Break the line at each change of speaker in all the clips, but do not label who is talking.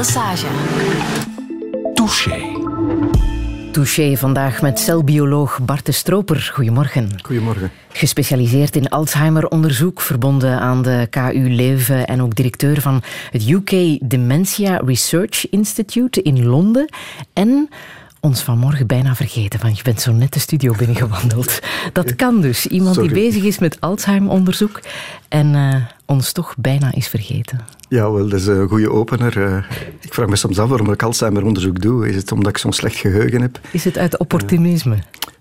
Lesage.
Touché.
Touché vandaag met celbioloog Bart de Stroper. Goedemorgen.
Goedemorgen.
Gespecialiseerd in Alzheimer-onderzoek, verbonden aan de KU Leuven en ook directeur van het UK Dementia Research Institute in Londen. En ons vanmorgen bijna vergeten, want je bent zo net de studio binnengewandeld. Dat kan dus. Iemand die bezig is met Alzheimer-onderzoek en uh, ons toch bijna is vergeten.
Ja, wel, dat is een goede opener. Uh, ik vraag me soms af waarom ik Alzheimer-onderzoek doe. Is het omdat ik zo'n slecht geheugen heb?
Is het uit opportunisme?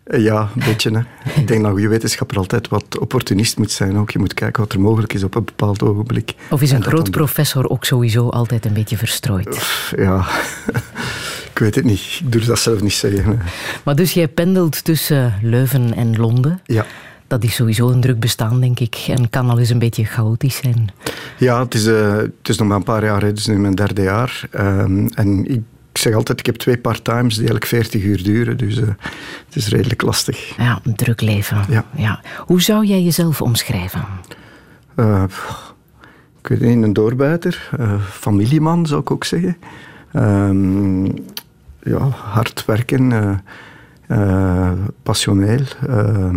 Uh, ja, een beetje. Hè. ik denk dat een goede wetenschapper altijd wat opportunist moet zijn. Ook. Je moet kijken wat er mogelijk is op een bepaald ogenblik.
Of is een groot professor ook sowieso altijd een beetje verstrooid?
Ja... Ik weet het niet. Ik durf dat zelf niet zeggen.
Maar dus jij pendelt tussen Leuven en Londen.
Ja.
Dat is sowieso een druk bestaan, denk ik. En kan al eens een beetje chaotisch zijn.
Ja, het is, uh, het is nog maar een paar jaar. Het is nu mijn derde jaar. Um, en ik ik zeg altijd, ik heb twee part-times die eigenlijk 40 uur duren. Dus uh, het is redelijk lastig.
Ja, een druk leven.
Ja.
ja. Hoe zou jij jezelf omschrijven?
Uh, ik weet niet, een doorbuiter. Uh, familieman, zou ik ook zeggen. Um, ja, hard werken, passioneel, uh,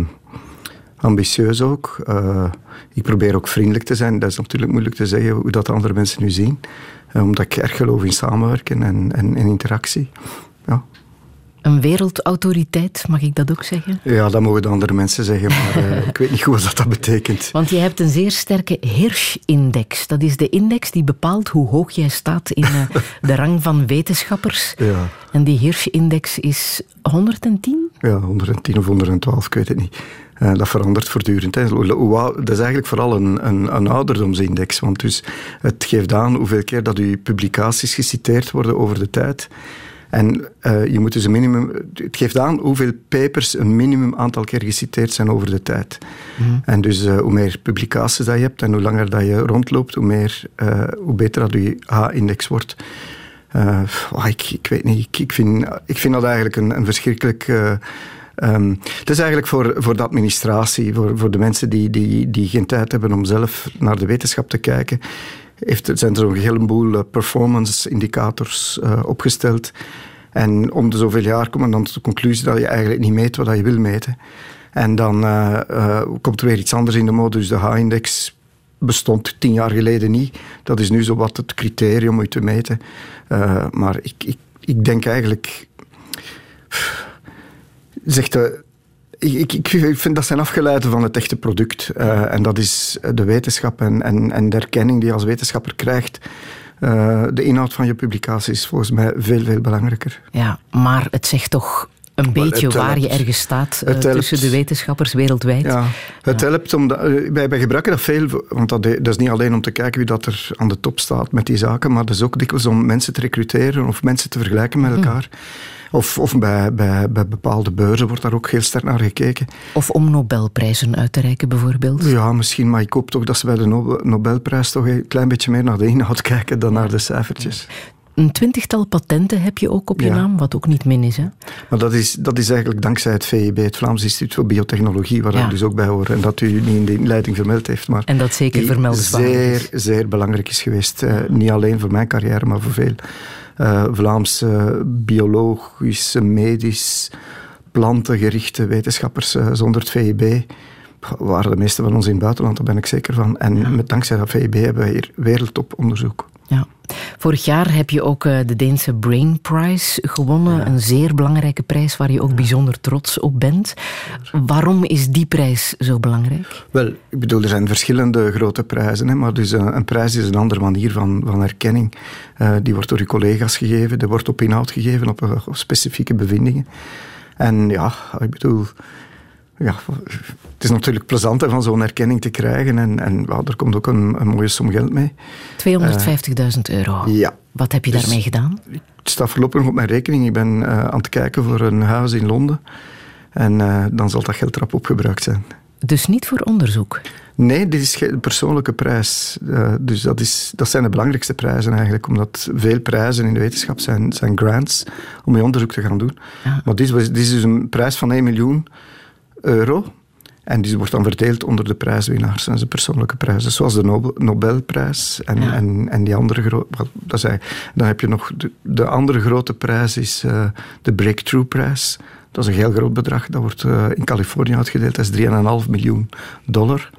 ambitieus ook. ik probeer ook vriendelijk te zijn. Dat is natuurlijk moeilijk te zeggen hoe dat andere mensen nu zien. omdat ik erg geloof in samenwerken en, en, en interactie. Ja.
Een wereldautoriteit, mag ik dat ook zeggen?
Ja, dat mogen de andere mensen zeggen, maar uh, ik weet niet goed wat dat betekent.
Want je hebt een zeer sterke Hirsch-index. Dat is de index die bepaalt hoe hoog jij staat in uh, de rang van wetenschappers.
Ja.
En die Hirsch-index is 110?
Ja, 110 of 112, ik weet het niet. Uh, dat verandert voortdurend. Hè. Dat is eigenlijk vooral een, een, een, ouderdomsindex. Want dus het geeft aan hoeveel keer dat uw publicaties geciteerd worden over de tijd. En uh, je moet dus een minimum. Het geeft aan hoeveel papers een minimum aantal keer geciteerd zijn over de tijd.
Mm.
En dus uh, hoe meer publicaties dat je hebt en hoe langer dat je rondloopt, hoe, meer, uh, hoe beter dat je H-index wordt. Oh, ik, ik, weet niet. Ik, ik, vind, ik vind dat eigenlijk een, een verschrikkelijk. Um, het is eigenlijk voor, voor de administratie, voor, voor de mensen die, die, die geen tijd hebben om zelf naar de wetenschap te kijken heeft, zijn er een heleboel performance-indicators uh, opgesteld. En om de zoveel jaar komen dan tot de conclusie dat je eigenlijk niet meet wat je wil meten. En dan uh, komt er weer iets anders in de mode. Dus de H-index bestond tien jaar geleden niet. Dat is nu zo wat het criterium om je te meten. maar ik, ik, ik denk eigenlijk... Zegt de ik, ik, vind dat zijn afgeleiden van het echte product. Uh, en dat is de wetenschap en, en, en de erkenning die je als wetenschapper krijgt. Uh, de inhoud van je publicatie is volgens mij veel, veel belangrijker.
Ja, maar het zegt toch een beetje waar je ergens staat uh, tussen de wetenschappers wereldwijd.
Ja, het ja. helpt omdat wij, wij gebruiken dat veel, want dat, dat, is niet alleen om te kijken wie dat er aan de top staat met die zaken, maar dat is ook dikwijls om mensen te recruteren of mensen te vergelijken met elkaar. Mm. Of, of bij, bij, bij bepaalde beurzen wordt daar ook heel sterk naar gekeken.
Of om Nobelprijzen uit te reiken, bijvoorbeeld?
Ja, misschien, maar ik hoop toch dat ze bij de Nobelprijs toch een klein beetje meer naar de inhoud kijken dan naar de cijfertjes.
Een twintigtal patenten heb je ook op je
Ja.
naam, wat ook niet min is. Hè?
Maar dat is, dat is eigenlijk dankzij het VIB, het Vlaams Instituut voor Biotechnologie, waar
Ja.
ik dus ook bij hoor. En dat u niet in de inleiding vermeld heeft. Maar
En dat zeker
die
vermeldenswaardig
zeer,
is.
zeer belangrijk is geweest. Eh, niet alleen voor mijn carrière, maar voor veel eh, Vlaamse biologische, medisch, plantengerichte wetenschappers. eh, zonder het VIB waren de meeste van ons in het buitenland, daar ben ik zeker van. En met dankzij dat VIB hebben wij hier wereldtoponderzoek.
Ja. Vorig jaar heb je ook eh, de Deense Brain Prize gewonnen. Een zeer belangrijke prijs waar je ook bijzonder trots op bent. Waarom is die prijs zo belangrijk?
Wel, ik bedoel, er zijn verschillende grote prijzen, hè, maar dus een, een prijs is een andere manier van, van erkenning. Eh, die wordt door je collega's gegeven, die wordt op inhoud gegeven, op, eh, op specifieke bevindingen. En ja, ik bedoel, ja, het is natuurlijk plezant hè, van zo'n erkenning te krijgen en, en er komt ook een, een mooie som geld mee.
250.000 euro.
Ja.
Wat heb je
Dus-
daarmee gedaan?
Het staat voorlopig nog op mijn rekening. Ik ben eh, aan het kijken voor een huis in Londen. En eh, dan zal dat geld erop opgebruikt zijn.
Dus niet voor onderzoek.
Nee, dit is geen persoonlijke prijs. Eh, dus dat, is, dat zijn de belangrijkste prijzen eigenlijk. Omdat veel prijzen in de wetenschap zijn, zijn grants om je onderzoek te gaan doen.
Ja.
Maar dit, dit is dus een prijs van 1 miljoen euro. En die wordt dan verdeeld onder de prijswinnaars en zijn persoonlijke prijzen. Zoals de Nobel, Nobelprijs en, en, en die andere grote... Dan heb je nog... De, de andere grote prijs is uh, de Breakthrough-prijs. Dat is een heel groot bedrag. Dat wordt uh, in Californië uitgedeeld. Dat is 3,5 miljoen dollar.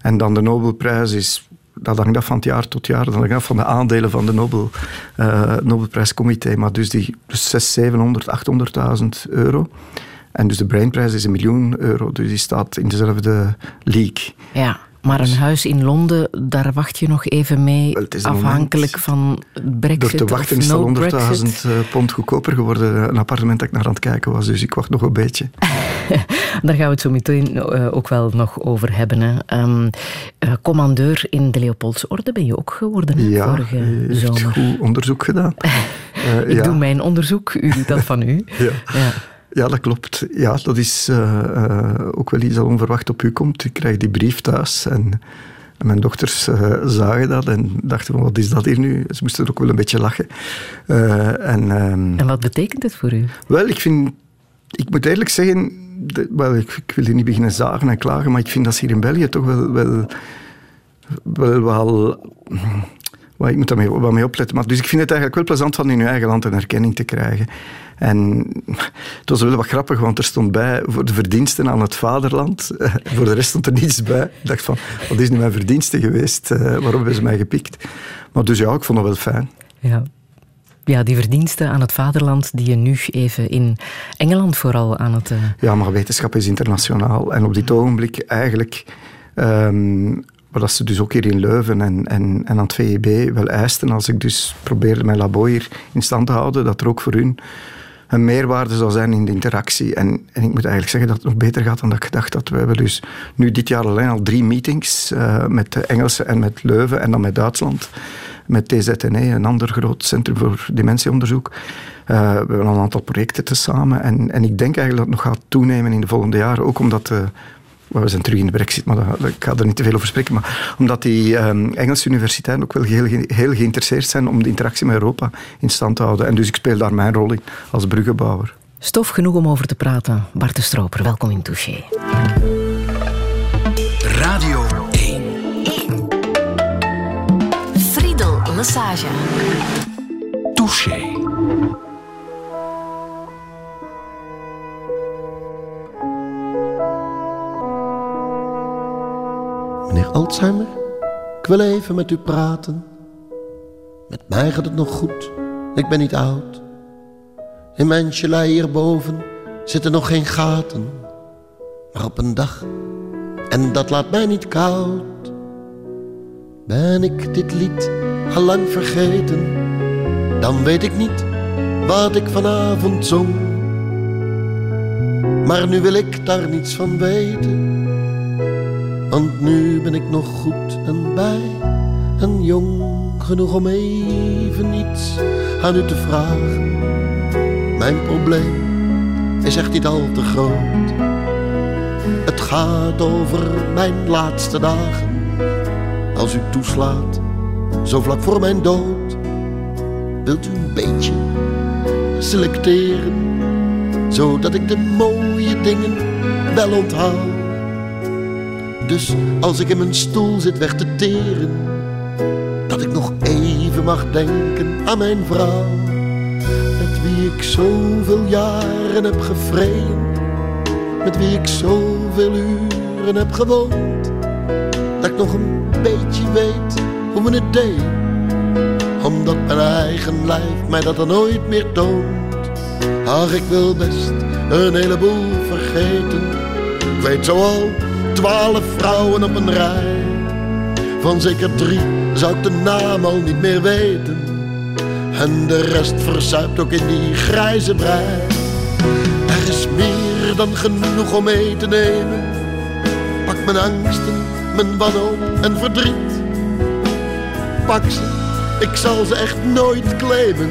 En dan de Nobelprijs is dat hangt af van het jaar tot jaar. Dat hangt af van de aandelen van de Nobel, uh, Nobelprijscomité. Maar dus die dus 600, 700, 800.000 euro. En dus de Brainprijs is een miljoen euro. Dus die staat in dezelfde league.
Ja. Maar een dus- huis in Londen, daar wacht je nog even mee, afhankelijk van Brexit
Door te wachten is het 100.000 eh, pond goedkoper geworden, een appartement dat ik naar aan het kijken was. Dus ik wacht nog een beetje.
daar gaan we het zo meteen uh, ook wel nog over hebben. Hè. Um, uh, commandeur in de Leopoldsorde ben je ook geworden hè,
ja,
vorige
zomer. Ja, goed onderzoek gedaan.
ik ja. doe mijn onderzoek, u doet dat van u.
ja. ja. Ja, dat klopt. Ja, dat is uh, uh, ook wel iets dat onverwacht op u komt. Ik krijg die brief thuis en, en mijn dochters uh, zagen dat en dachten van, wat is dat hier nu? Ze moesten ook wel een beetje lachen.
en, um, en wat betekent het voor u?
Wel, ik vind... Ik moet eerlijk zeggen... Wel, ik, ik, wil hier niet beginnen zagen en klagen, maar ik vind dat ze hier in België toch wel... wel wel, wel ik moet daar wat mee opletten. Maar, dus ik vind het eigenlijk wel plezant van in uw eigen land een erkenning te krijgen. En het was wel wat grappig, want er stond bij voor de verdiensten aan het vaderland. voor de rest stond er niets bij. Ik dacht van, wat is nu mijn verdienste geweest? Uh, waarom hebben ze mij gepikt? Maar dus ja, ik vond dat wel fijn.
Ja. Ja, die verdiensten aan het vaderland die je nu even in Engeland vooral aan het... Uh...
Ja, maar wetenschap is internationaal. En op dit ogenblik eigenlijk... Um, wat ze dus ook hier in Leuven en, en, en aan het VEB wel eisten, als ik dus probeerde mijn labo hier in stand te houden, dat er ook voor hun een meerwaarde zou zijn in de interactie. En, en ik moet eigenlijk zeggen dat het nog beter gaat dan dat ik gedacht had. We hebben dus nu dit jaar alleen al drie meetings uh, met de Engelse en met Leuven en dan met Duitsland. Met TZNE, een ander groot centrum voor dementieonderzoek. Uh, we hebben al een aantal projecten tezamen. En, en ik denk eigenlijk dat het nog gaat toenemen in de volgende jaren. Ook omdat we zijn terug in de brexit, maar dat, ik ga er niet te veel over spreken. Maar omdat die um, Engelse universiteiten ook wel heel, heel geïnteresseerd zijn om de interactie met Europa in stand te houden. En dus ik speel daar mijn rol in als bruggenbouwer.
Stof genoeg om over te praten. Bart de Stroper, welkom in Touché.
Radio 1.
1. Friedel Massage.
Touché.
Meneer Alzheimer, ik wil even met u praten. Met mij gaat het nog goed, ik ben niet oud. In mijn gelei hierboven zitten nog geen gaten. Maar op een dag, en dat laat mij niet koud, ben ik dit lied al lang vergeten. Dan weet ik niet wat ik vanavond zong. Maar nu wil ik daar niets van weten want nu ben ik nog goed en bij en jong genoeg om even iets aan u te vragen. Mijn probleem is echt niet al te groot. Het gaat over mijn laatste dagen. Als u toeslaat, zo vlak voor mijn dood, wilt u een beetje selecteren, zodat ik de mooie dingen wel onthoud dus als ik in mijn stoel zit weg te teren, dat ik nog even mag denken aan mijn vrouw, met wie ik zoveel jaren heb gevreden, met wie ik zoveel uren heb gewoond, dat ik nog een beetje weet hoe we het deden, omdat mijn eigen lijf mij dat er nooit meer toont. Ach, ik wil best een heleboel vergeten, ik weet zo al twaalf vrouwen op een rij. Van zeker drie zou ik de naam al niet meer weten. En de rest verzuipt ook in die grijze brei. Er is meer dan genoeg om mee te nemen. Pak mijn angsten, mijn wanhoop en verdriet. Pak ze, ik zal ze echt nooit claimen.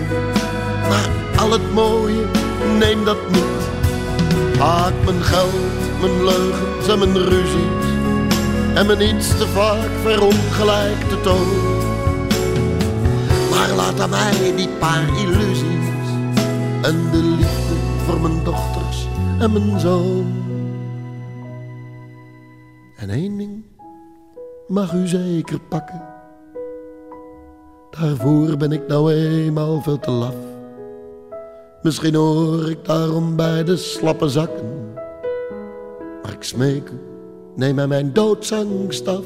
Maar al het mooie, neem dat niet. Pak mijn geld mijn leugens en mijn ruzies en mijn iets te vaak verongelijkte toon. Maar laat aan mij die paar illusies en de liefde voor mijn dochters en mijn zoon. En één ding mag u zeker pakken. Daarvoor ben ik nou eenmaal veel te laf. Misschien hoor ik daarom bij de slappe zakken. Maar ik smeek u, neem mij mijn doodsangst af.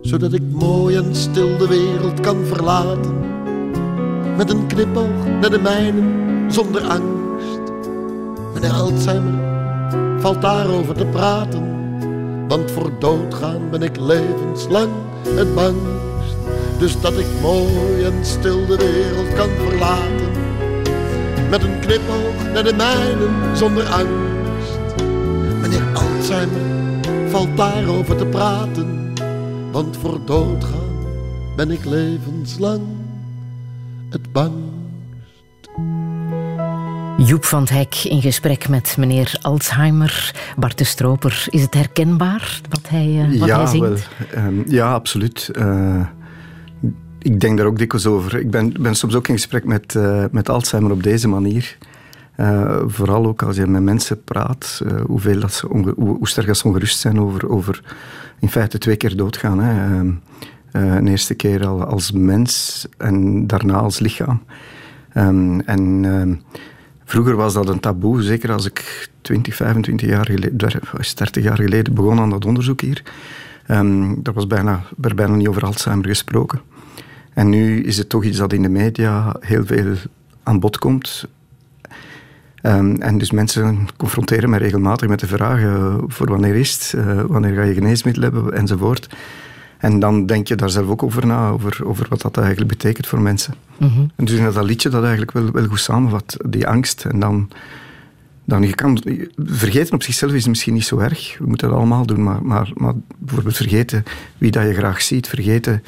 Zodat ik mooi en stil de wereld kan verlaten. Met een knipoog naar de mijnen, zonder angst. Meneer Alzheimer, valt daarover te praten. Want voor doodgaan ben ik levenslang het bangst. Dus dat ik mooi en stil de wereld kan verlaten. Met een knipoog naar de mijnen zonder angst. Meneer Alzheimer valt daarover te praten. Want voor doodgaan ben ik levenslang het bangst.
Joep van het Hek in gesprek met meneer Alzheimer. Bart de Stroper, is het herkenbaar wat hij, uh, wat
ja,
hij zingt?
Wel, um, ja, absoluut. Uh, ik denk daar ook dikwijls over. Ik ben, ben soms ook in gesprek met, uh, met Alzheimer op deze manier. vooral ook als je met mensen praat, hoeveel dat ze hoe, sterk dat ze ongerust zijn over, over in feite twee keer doodgaan. Hè. Ehm, een eerste keer al als mens en daarna als lichaam. Um, en ehm, Vroeger was dat een taboe, zeker als ik 20, 25 jaar geleden, 30 jaar geleden begon aan dat onderzoek hier. Um, er was bijna, er bijna niet over Alzheimer gesproken. En nu is het toch iets dat in de media heel veel aan bod komt. Um, en dus mensen confronteren mij regelmatig met de vragen voor wanneer is het, uh, wanneer ga je geneesmiddelen hebben enzovoort. En dan denk je daar zelf ook over na, over, over wat dat eigenlijk betekent voor mensen. Mm -hmm. En dus in dat liedje dat eigenlijk wel, wel goed samenvat, die angst. En dan, dan je kan, vergeten op zichzelf is misschien niet zo erg. We moeten dat allemaal doen, maar, maar, maar bijvoorbeeld vergeten wie dat je graag ziet, vergeten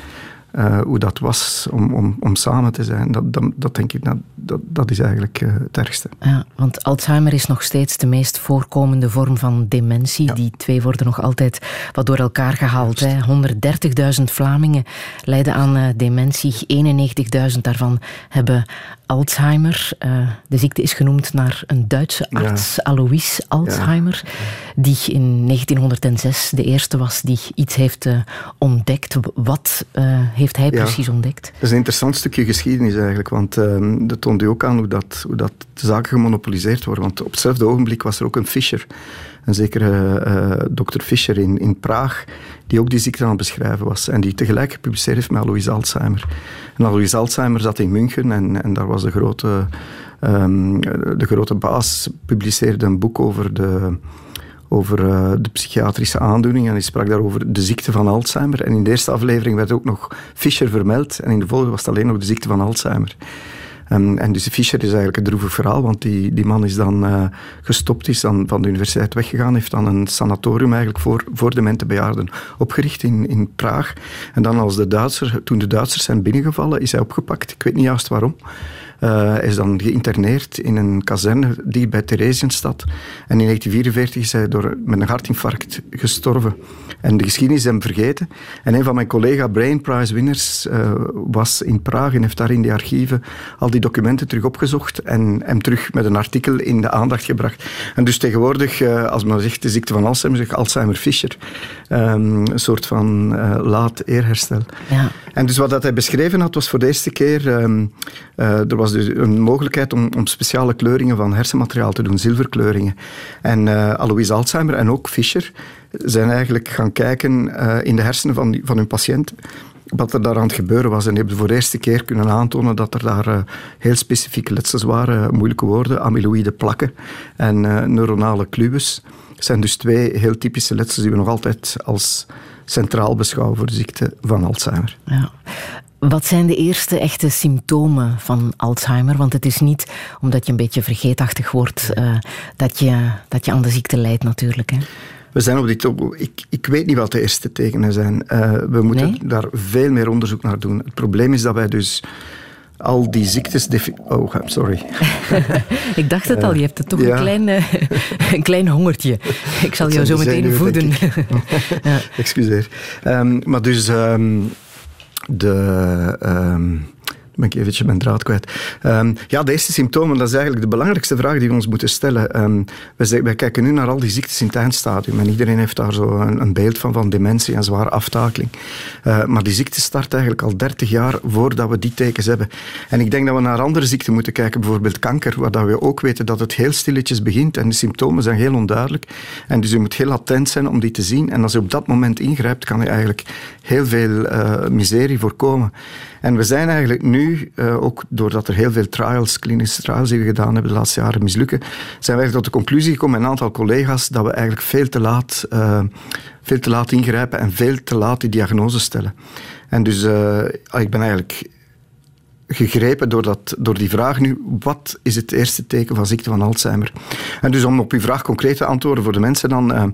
uh, hoe dat was om, om, om samen te zijn. Dat, dat, dat denk ik, dat, dat, dat is eigenlijk uh, het ergste.
Ja, want Alzheimer is nog steeds de meest voorkomende vorm van dementie. Ja. Die twee worden nog altijd wat door elkaar gehaald. 130.000 Vlamingen lijden aan uh, dementie. 91.000 daarvan hebben Alzheimer. Uh, de ziekte is genoemd naar een Duitse arts, ja. Alois Alzheimer, ja. die in 1906 de eerste was die iets heeft uh, ontdekt. Wat uh, heeft hij ja. precies ontdekt?
Dat is een interessant stukje geschiedenis eigenlijk, want ehm, dat toont u ook aan hoe, dat, hoe dat de zaken gemonopoliseerd worden. Want op hetzelfde ogenblik was er ook een Fischer, een zekere uh, dokter Fischer in, in Praag, die ook die ziekte aan het beschrijven was en die tegelijk gepubliceerd heeft met Alois Alzheimer. En Alois Alzheimer zat in München en, en daar was de grote, um, de grote baas, publiceerde een boek over de, over uh, de psychiatrische aandoening en die sprak daarover de ziekte van Alzheimer. En in de eerste aflevering werd ook nog Fischer vermeld en in de volgende was het alleen nog de ziekte van Alzheimer. Um, en dus Fischer is eigenlijk een droevig verhaal, want die, die man is dan uh, gestopt, is dan van de universiteit weggegaan, heeft dan een sanatorium eigenlijk voor, voor demente bejaarden opgericht in, in Praag. En dan als de Duitsers, toen de Duitsers zijn binnengevallen, is hij opgepakt. Ik weet niet juist waarom. Uh, is dan geïnterneerd in een kazerne die bij Theresienstad. En in 1944 is hij door, met een hartinfarct gestorven. En de geschiedenis is hem vergeten. En een van mijn collega Brain Prize winners uh, was in Praag en heeft daar in die archieven al die documenten terug opgezocht en hem terug met een artikel in de aandacht gebracht. En dus tegenwoordig, uh, als men zegt de ziekte van Alzheimer, zegt Alzheimer-Fischer. Um, een soort van uh, laat eerherstel.
Ja.
En dus wat dat hij beschreven had, was voor de eerste keer... Um, er was dus een mogelijkheid om, om, speciale kleuringen van hersenmateriaal te doen, zilverkleuringen. En Alois Alzheimer en ook Fischer zijn eigenlijk gaan kijken uh, in de hersenen van, van hun patiënt wat er daar aan het gebeuren was. En hebben voor de eerste keer kunnen aantonen dat er daar uh, heel specifieke letsels waren, moeilijke woorden, amyloïde plakken en uh, neuronale clubes. Dat zijn dus twee heel typische letsels die we nog altijd als centraal beschouwen voor de ziekte van Alzheimer.
Ja. Wat zijn de eerste echte symptomen van Alzheimer? Want het is niet omdat je een beetje vergeetachtig wordt uh, dat, je, dat je aan de ziekte lijdt natuurlijk. Hè?
We zijn op dit ik, ik weet niet wat de eerste tekenen zijn. Uh, we moeten
nee?
daar veel meer onderzoek naar doen. Het probleem is dat wij dus al die ziektes... Oh, sorry.
ik dacht het al, je hebt toch ja. een, klein, uh, een klein hongertje. Ik zal jou zo meteen voeden.
ja. Excuseer. Um, maar dus um, de... Um, ben ik eventjes mijn draad kwijt. Um, ja, de eerste symptomen, dat is eigenlijk de belangrijkste vraag die we ons moeten stellen. Um, wij, kijken nu naar al die ziektes in het eindstadium en iedereen heeft daar zo een, beeld van, van dementie en zware aftakeling. Uh, maar die ziekte start eigenlijk al 30 jaar voordat we die tekens hebben. En ik denk dat we naar andere ziekten moeten kijken, bijvoorbeeld kanker, waar dat we ook weten dat het heel stilletjes begint en de symptomen zijn heel onduidelijk. En dus je moet heel attent zijn om die te zien. En als je op dat moment ingrijpt, kan je eigenlijk heel veel uh, miserie voorkomen. En we zijn eigenlijk nu, uh, ook doordat er heel veel trials, klinische trials die we gedaan hebben de laatste jaren mislukken, zijn eigenlijk tot de conclusie gekomen met een aantal collega's dat we eigenlijk veel te laat, uh, veel te laat ingrijpen en veel te laat die diagnose stellen. En dus uh, ik ben eigenlijk gegrepen door, dat, door die vraag nu, wat is het eerste teken van ziekte van Alzheimer? En dus om op uw vraag concreet te antwoorden voor de mensen dan, uh,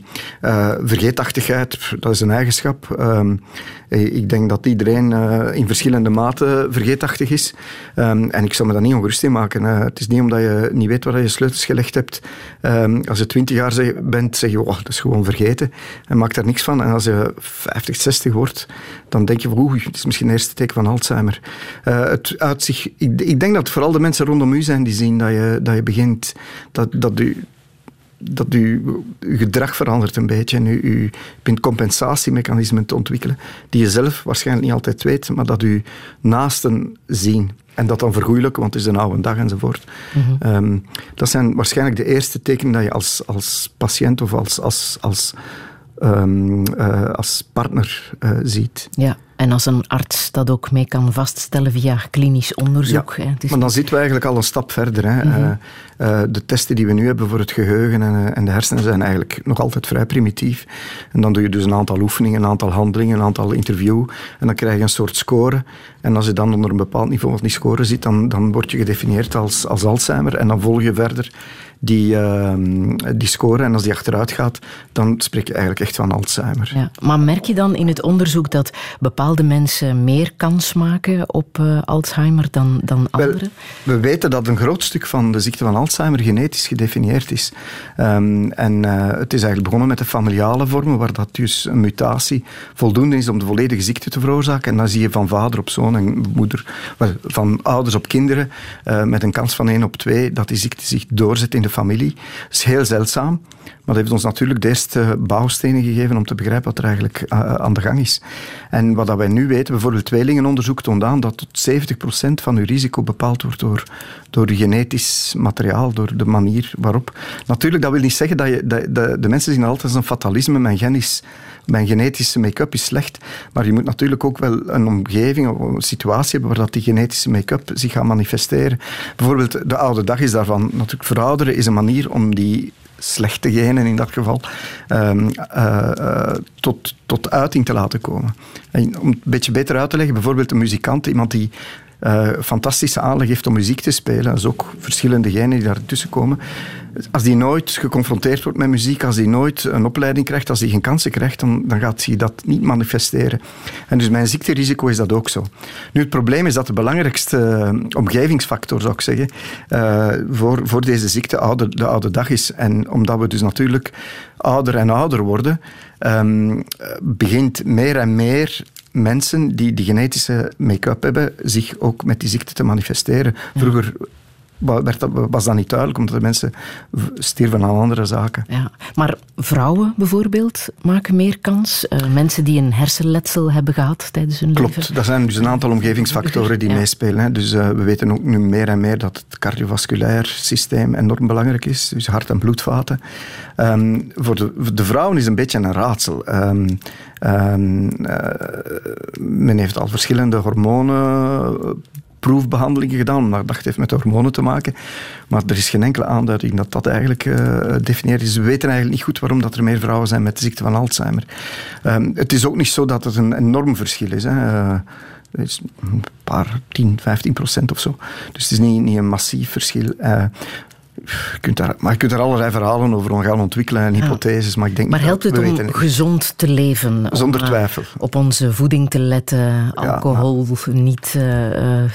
uh, vergeetachtigheid, dat is een eigenschap. Uh, ik denk dat iedereen in verschillende mate vergeetachtig is. Um, en ik zou me daar niet ongerust in maken. het is niet omdat je niet weet waar je sleutels gelegd hebt. Um, als je twintig jaar bent, zeg je, oh, dat is gewoon vergeten. En maakt daar niks van. En als je 50, 60 wordt, dan denk je, oeh, het is misschien het eerste teken van Alzheimer. het ik, ik, denk dat vooral de mensen rondom u zijn die zien dat je, dat je begint, dat, dat u dat u, uw gedrag verandert een beetje en u, u begint compensatiemechanismen te ontwikkelen die je zelf waarschijnlijk niet altijd weet, maar dat u naasten zien. En dat dan vergoeilijken, want het is een oude dag enzovoort. Mm um, dat zijn waarschijnlijk de eerste tekenen dat je als, als patiënt of als, als, als, um, uh, als partner uh, ziet.
Ja. En als een arts dat ook mee kan vaststellen via klinisch onderzoek.
Ja, hè. maar dan zitten we eigenlijk al een stap verder. Hè. Mm -hmm. uh, de testen die we nu hebben voor het geheugen en, uh, en, de hersenen zijn eigenlijk nog altijd vrij primitief. En dan doe je dus een aantal oefeningen, een aantal handelingen, een aantal interview. En dan krijg je een soort score. En als je dan onder een bepaald niveau van die score zit, dan, dan word je gedefinieerd als, als Alzheimer. En dan volg je verder die, uh, die score. En als die achteruit gaat, dan spreek je eigenlijk echt van Alzheimer.
Ja, maar merk je dan in het onderzoek dat bepaalde mensen meer kans maken op uh, Alzheimer dan, dan anderen?
Wel, we weten dat een groot stuk van de ziekte van Alzheimer genetisch gedefinieerd is. Um, en uh, het is eigenlijk begonnen met de familiale vormen, waar dat dus een mutatie voldoende is om de volledige ziekte te veroorzaken. En dan zie je van vader op zoon en moeder, van ouders op kinderen, uh, met een kans van 1 op 2, dat die ziekte zich doorzet in de familie. Dat is heel zeldzaam. Maar dat heeft ons natuurlijk de bouwstenen gegeven om te begrijpen wat er eigenlijk uh, aan de gang is. En wat wij nu weten, bijvoorbeeld tweelingenonderzoek toont aan dat tot 70% van uw risico bepaald wordt door, door genetisch materiaal, door de manier waarop. Natuurlijk, dat wil niet zeggen dat je... Dat, de, mensen zien altijd als een fatalisme, mijn gen mijn genetische make-up is slecht. Maar je moet natuurlijk ook wel een omgeving of een situatie hebben waar dat die genetische make-up zich gaat manifesteren. Bijvoorbeeld de oude dag is daarvan. Natuurlijk verouderen is een manier om die slechte genen in dat geval, um, uh, uh, tot, tot uiting te laten komen. En om het een beetje beter uit te leggen, bijvoorbeeld een muzikant, iemand die uh, fantastische aanleg heeft om muziek te spelen. Dat is ook verschillende genen die daartussen komen. Als die nooit geconfronteerd wordt met muziek, als die nooit een opleiding krijgt, als die geen kansen krijgt, dan, gaat hij dat niet manifesteren. En dus mijn ziekterisico is dat ook zo. Nu, het probleem is dat de belangrijkste uh, omgevingsfactor, zou ik zeggen, uh, voor, voor deze ziekte oude, de oude dag is. En omdat we dus natuurlijk ouder en ouder worden, um, begint meer en meer mensen die die genetische make-up hebben, zich ook met die ziekte te manifesteren. Vroeger werd dat, was dat niet duidelijk, omdat de mensen stierven aan andere zaken.
Ja, maar vrouwen bijvoorbeeld maken meer kans. Uh, mensen die een hersenletsel hebben gehad tijdens hun
Klopt,
leven.
Klopt, dat zijn dus een aantal omgevingsfactoren die ja. meespelen. Hè. Dus uh, we weten ook nu meer en meer dat het cardiovasculair systeem enorm belangrijk is. Dus hart- en bloedvaten. Um, voor, de, voor de vrouwen is een beetje een raadsel. Um, um, uh, men heeft al verschillende hormonen proefbehandelingen gedaan, maar dat heeft met hormonen te maken. Maar er is geen enkele aanduiding dat dat eigenlijk uh, definieert is. We weten eigenlijk niet goed waarom dat er meer vrouwen zijn met de ziekte van Alzheimer. Um, het is ook niet zo dat het een enorm verschil is. Hè. Uh, is een paar, 10, 15 procent of zo. Dus het is niet, niet een massief verschil. Uh, je kunt daar, maar je kunt er allerlei verhalen over gaan ontwikkelen en hypotheses. Maar, ik denk
maar helpt het om gezond te leven?
Zonder twijfel.
Op onze voeding te letten, alcohol niet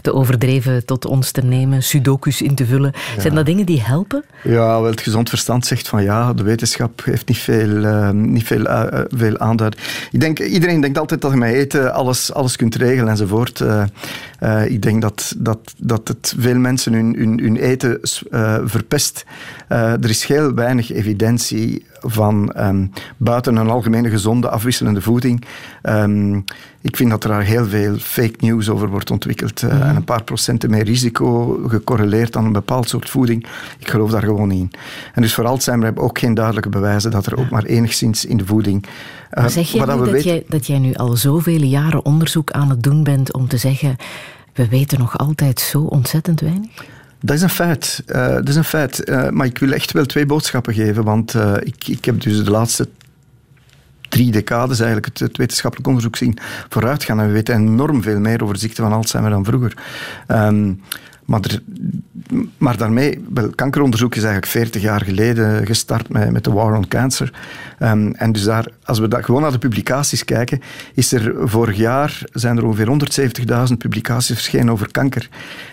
te overdreven tot ons te nemen, sudokus in te vullen. Zijn dat dingen die helpen?
Ja, wel, het gezond verstand zegt van ja, de wetenschap heeft niet veel, niet veel, veel aanduiding. Ik denk, iedereen denkt altijd dat je met eten alles, alles kunt regelen enzovoort. Uh, ik denk dat, dat, dat het veel mensen hun, hun, hun eten uh, Uh, er is heel weinig evidentie van um, buiten een algemene gezonde afwisselende voeding. Um, ik vind dat er daar heel veel fake news over wordt ontwikkeld. Uh, En een paar procenten meer risico gecorreleerd aan een bepaald soort voeding. Ik geloof daar gewoon niet in. En dus voor Alzheimer hebben we ook geen duidelijke bewijzen dat er ook maar enigszins in de voeding.
Uh, maar zeg je dat, dat, jij, dat jij nu al zoveel jaren onderzoek aan het doen bent om te zeggen. We weten nog altijd zo ontzettend weinig?
Dat is een feit. Uh, dat is een feit. Uh, maar ik wil echt wel twee boodschappen geven. Want uh, ik, ik heb dus de laatste drie decades eigenlijk het, wetenschappelijk onderzoek zien vooruitgaan. En we weten enorm veel meer over de ziekte van Alzheimer dan vroeger. Um, maar, maar daarmee, wel, kankeronderzoek is eigenlijk 40 jaar geleden gestart met, met de War on Cancer. Um, en dus daar, als we gewoon naar de publicaties kijken, is er vorig jaar zijn er ongeveer 170.000 publicaties verschenen over kanker.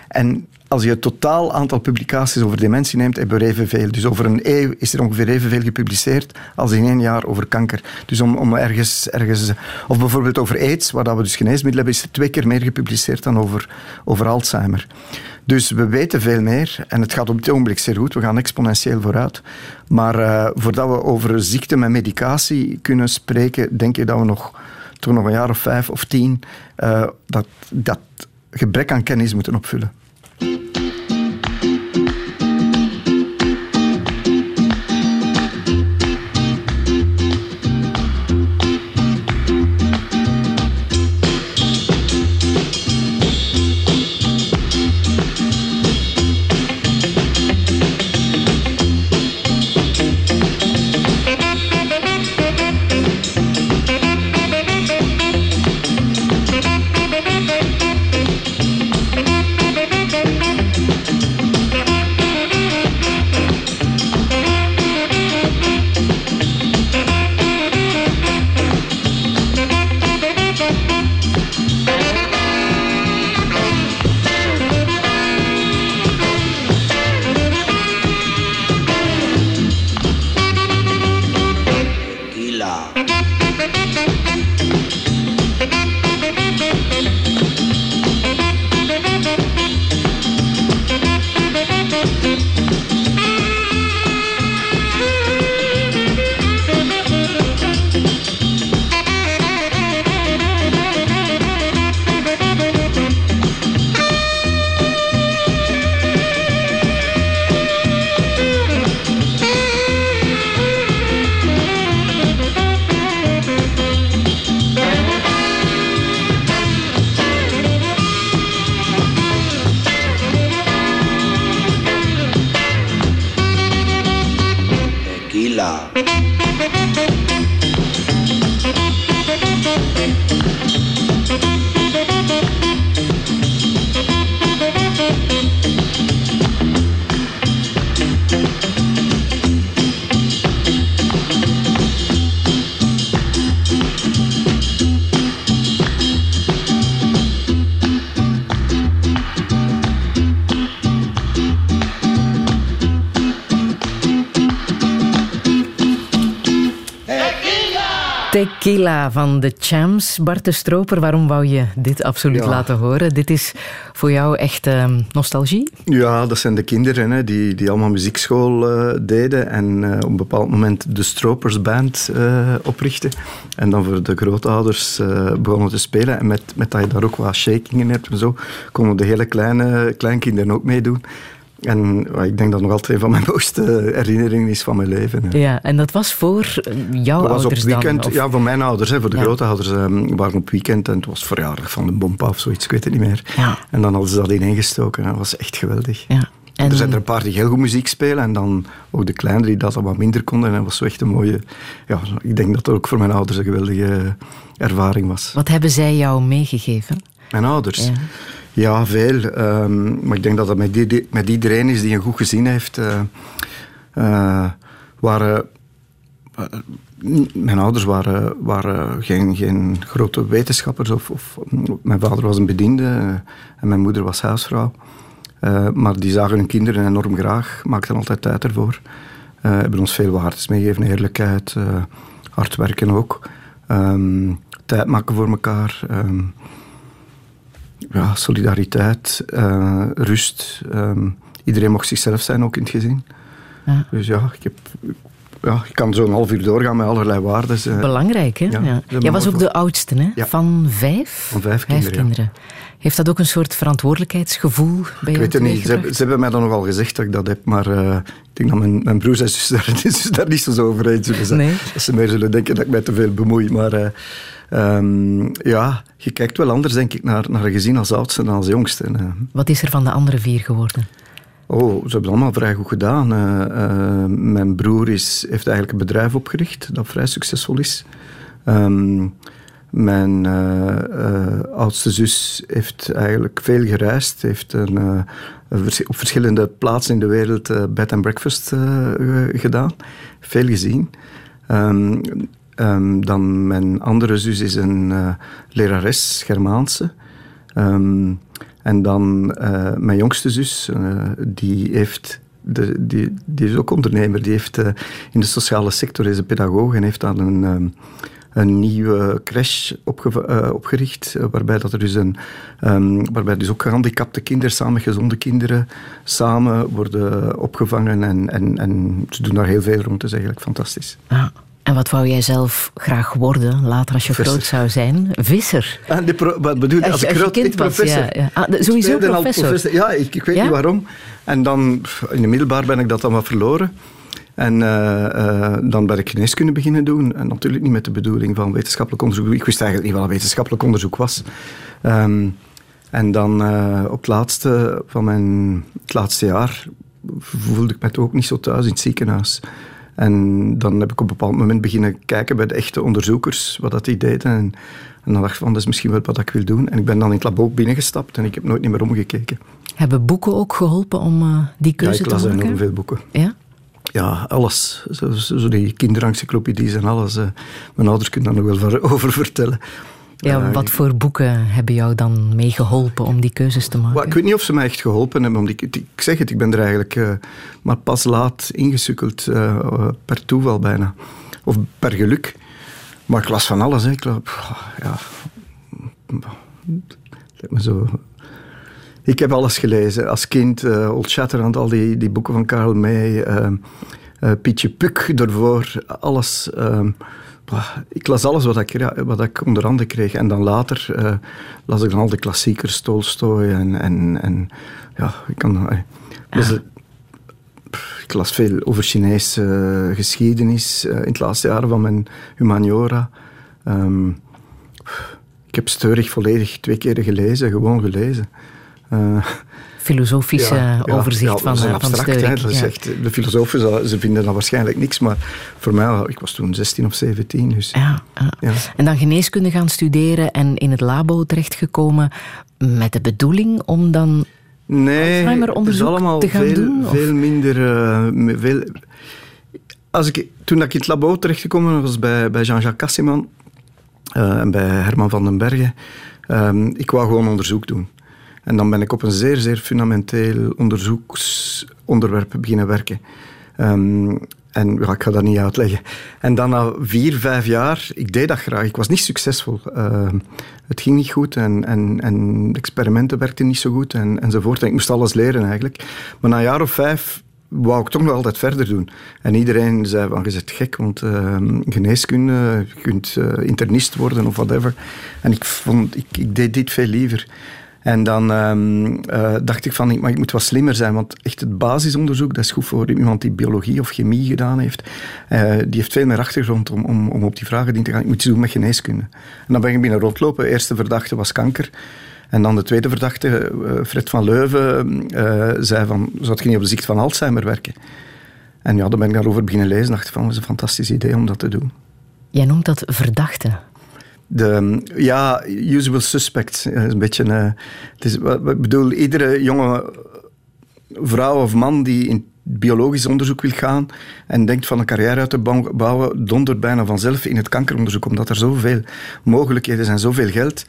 En als je het totaal aantal publicaties over dementie neemt, hebben we evenveel. Dus over een eeuw is er ongeveer evenveel gepubliceerd als in één jaar over kanker. Dus om, om ergens, ergens... Of bijvoorbeeld over aids, waar we dus geneesmiddelen hebben, is er twee keer meer gepubliceerd dan over, over Alzheimer. Dus we weten veel meer en het gaat op dit ogenblik zeer goed. We gaan exponentieel vooruit. Maar uh, voordat we over ziekte met medicatie kunnen spreken, denk ik dat we nog, toch nog een jaar of vijf of tien uh, dat, dat gebrek aan kennis moeten opvullen. Thank you.
Tequila van de Champs. Bart de Stroper, waarom wou je dit absoluut laten horen? Dit is voor jou echt uh, nostalgie?
Ja, dat zijn de kinderen hè, die, die allemaal muziekschool uh, deden en uh, op een bepaald moment de Stropers Band uh, oprichten. En dan voor de grootouders begonnen te spelen. En met, met dat je daar ook wat shakingen hebt en zo, konden de hele kleine kleinkinderen ook meedoen. En ik denk dat nog altijd een van mijn mooiste herinneringen is van mijn leven.
Ja, en dat was voor jouw
dat
was
op weekend, Ja, voor mijn ouders. Hè, voor de ja. grootouders um, waren op weekend en het was verjaardag van de bompa of zoiets, ik weet het niet meer. Ja. En dan hadden ze dat ineengestoken. Dat was echt geweldig. Ja. En... Er zijn er een paar die heel goed muziek spelen en dan ook de kleinere die dat wat minder konden. En dat was zo echt een mooie... Ja, ik denk dat dat ook voor mijn ouders een geweldige ervaring was.
Wat hebben zij jou meegegeven?
Mijn ouders? Ja. Ja, veel. Ehm, maar ik denk dat dat met, met, iedereen is die een goed gezin heeft. Uh, mijn ouders waren, waren geen, geen grote wetenschappers. Of, of, mijn vader was een bediende en mijn moeder was huisvrouw. maar die zagen hun kinderen enorm graag, maakten altijd tijd ervoor. hebben ons veel waardes meegegeven, eerlijkheid, hard werken ook. Um, tijd maken voor elkaar. Ehm, ja, solidariteit, uh, rust. Um, iedereen mocht zichzelf zijn, ook in het gezin. Ja. Dus ja, ik heb ja, ik kan zo'n half uur doorgaan met allerlei waarden.
Eh. Belangrijk, hè? Ja, Jij was ook de oudste, hè? Ja. Van vijf?
Van vijf, vijf kinderen.
Heeft dat ook een soort verantwoordelijkheidsgevoel bij
Ik weet het niet. Ze, ze, hebben mij dan nogal gezegd dat ik dat heb, maar uh, ik denk dat mijn, mijn broers en zussen daar, daar niet zo over eens zullen zijn. Nee. Dat ze meer zullen denken dat ik mij te veel bemoei. Maar uh, um, ja, je kijkt wel anders, denk ik, naar, naar een gezin als oudste dan als jongste.
Wat is er van de andere vier geworden?
Oh, ze hebben het allemaal vrij goed gedaan. Uh, uh, mijn broer is, heeft eigenlijk een bedrijf opgericht dat vrij succesvol is. Um, mijn uh, oudste zus heeft eigenlijk veel gereisd. Heeft een, op verschillende plaatsen in de wereld bed and breakfast gedaan. Veel gezien. Um, um, dan mijn andere zus is een lerares Germaanse. En dan uh, mijn jongste zus, uh, die, heeft de, die, die is ook ondernemer. Die heeft in de sociale sector is een pedagoog en heeft dan een, um, een nieuwe crash opgericht. waarbij, dat er dus een, waarbij dus ook gehandicapte kinderen samen, gezonde kinderen, samen worden opgevangen. En, en, en ze doen daar heel veel rond. Het is eigenlijk fantastisch.
En wat wou jij zelf graag worden, later als je groot zou zijn? Visser.
Ah, wat bedoel je? Als, ik groot kind was, professor.
Ja, ja. Ah, sowieso professor. professor.
Ja, ik, ik weet niet waarom. En dan, in de middelbaar ben ik dat dan wat verloren. En uh, uh, dan ben ik geneeskunde beginnen doen. En natuurlijk niet met de bedoeling van wetenschappelijk onderzoek. Ik wist eigenlijk niet wat wetenschappelijk onderzoek was. Um, en dan uh, op het laatste van mijn het laatste jaar voelde ik me toch ook niet zo thuis in het ziekenhuis. En dan heb ik op een bepaald moment beginnen kijken bij de echte onderzoekers, wat dat die deden. En, en dan dacht ik van, dat is misschien wel wat ik wil doen. En ik ben dan in het labo binnengestapt en ik heb nooit meer omgekeken.
Hebben boeken ook geholpen om uh, die keuze te maken?
Ja, ik las enorm veel boeken.
Ja?
Ja, alles. Zo, zo die kinderencyclopedies en alles. Uh, mijn ouders kunnen daar nog wel over vertellen.
Ja, wat voor boeken hebben jou dan meegeholpen om die keuzes te maken?
ik weet niet of ze mij echt geholpen hebben. Omdat ik, ik zeg het, ik ben er eigenlijk uh, maar pas laat ingesukkeld. Uh, per toeval bijna. Of per geluk. Maar ik las van alles. Hè. Ik, ja, me zo... Ik heb alles gelezen. Als kind, uh, Old Shatterhand, al die, die boeken van Karl May... Pietje Puk ervoor, alles ik las alles wat ik, wat ik onder handen kreeg. En dan later uh, las ik dan al de klassiekers, Tolstoy en, en, en ja, ik kan... Uh, ik las veel over Chinese uh, geschiedenis in het laatste jaar van mijn humaniora. Um, ik heb Steurig volledig twee keer gelezen, gewoon gelezen
filosofische overzicht van,
van abstract, dat is echt, de filosofen ze vinden dat waarschijnlijk niks, maar voor mij, ik was toen 16 of 17. Dus,
ja, ja. En dan geneeskunde gaan studeren en in het labo terechtgekomen met de bedoeling om dan
nee, Alzheimer-onderzoek allemaal
te gaan
veel,
doen?
Veel minder... Uh, veel, als ik, toen ik in het labo terechtgekomen was bij, bij Jean-Jacques Cassiman uh, en bij Herman van den Bergen, um, ik wou gewoon onderzoek doen. En dan ben ik op een zeer, zeer fundamenteel onderzoeksonderwerp beginnen werken. Um, en ja, ik ga dat niet uitleggen. En dan na vier, vijf jaar, ik deed dat graag. Ik was niet succesvol. Uh, het ging niet goed en, en, en experimenten werkten niet zo goed en, enzovoort. En ik moest alles leren eigenlijk. Maar na een jaar of vijf wou ik toch nog altijd verder doen. En iedereen zei van, je bent gek, want uh, geneeskunde, je kunt uh, internist worden of whatever. En ik, vond, ik deed dit veel liever. En dan um, uh, dacht ik van, ik moet wat slimmer zijn, want echt het basisonderzoek, dat is goed voor iemand die biologie of chemie gedaan heeft. Uh, die heeft veel meer achtergrond om, om, om op die vragen in te gaan. Ik moet iets doen met geneeskunde. En dan ben ik binnen rondlopen. De eerste verdachte was kanker. En dan de tweede verdachte, uh, Fred van Leuven, zei van, zou je niet op de ziekte van Alzheimer werken? En ja, dan ben ik daarover beginnen lezen en dacht van, dat is een fantastisch idee om dat te doen.
Jij noemt dat verdachte.
De, ja, usual suspects. Een beetje, uh, het is, ik bedoel, iedere jonge vrouw of man die in biologisch onderzoek wil gaan en denkt van een carrière uit te bouwen, dondert bijna vanzelf in het kankeronderzoek, omdat er zoveel mogelijkheden zijn, zoveel geld.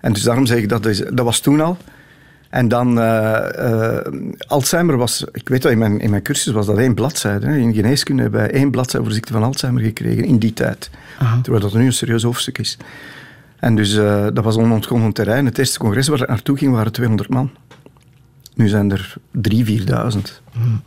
En dus daarom zeg ik dat, dat was toen al. En dan uh, Alzheimer was, ik weet wel, in mijn, in mijn cursus was dat één bladzijde. Hè. In geneeskunde hebben wij één bladzijde voor ziekte van Alzheimer gekregen in die tijd. Aha. Terwijl dat nu een serieus hoofdstuk is. En dus uh, dat was onontgonnen terrein. Het eerste congres waar ik naartoe ging waren 200 man. Nu zijn er 3.000, 4.000. Hmm.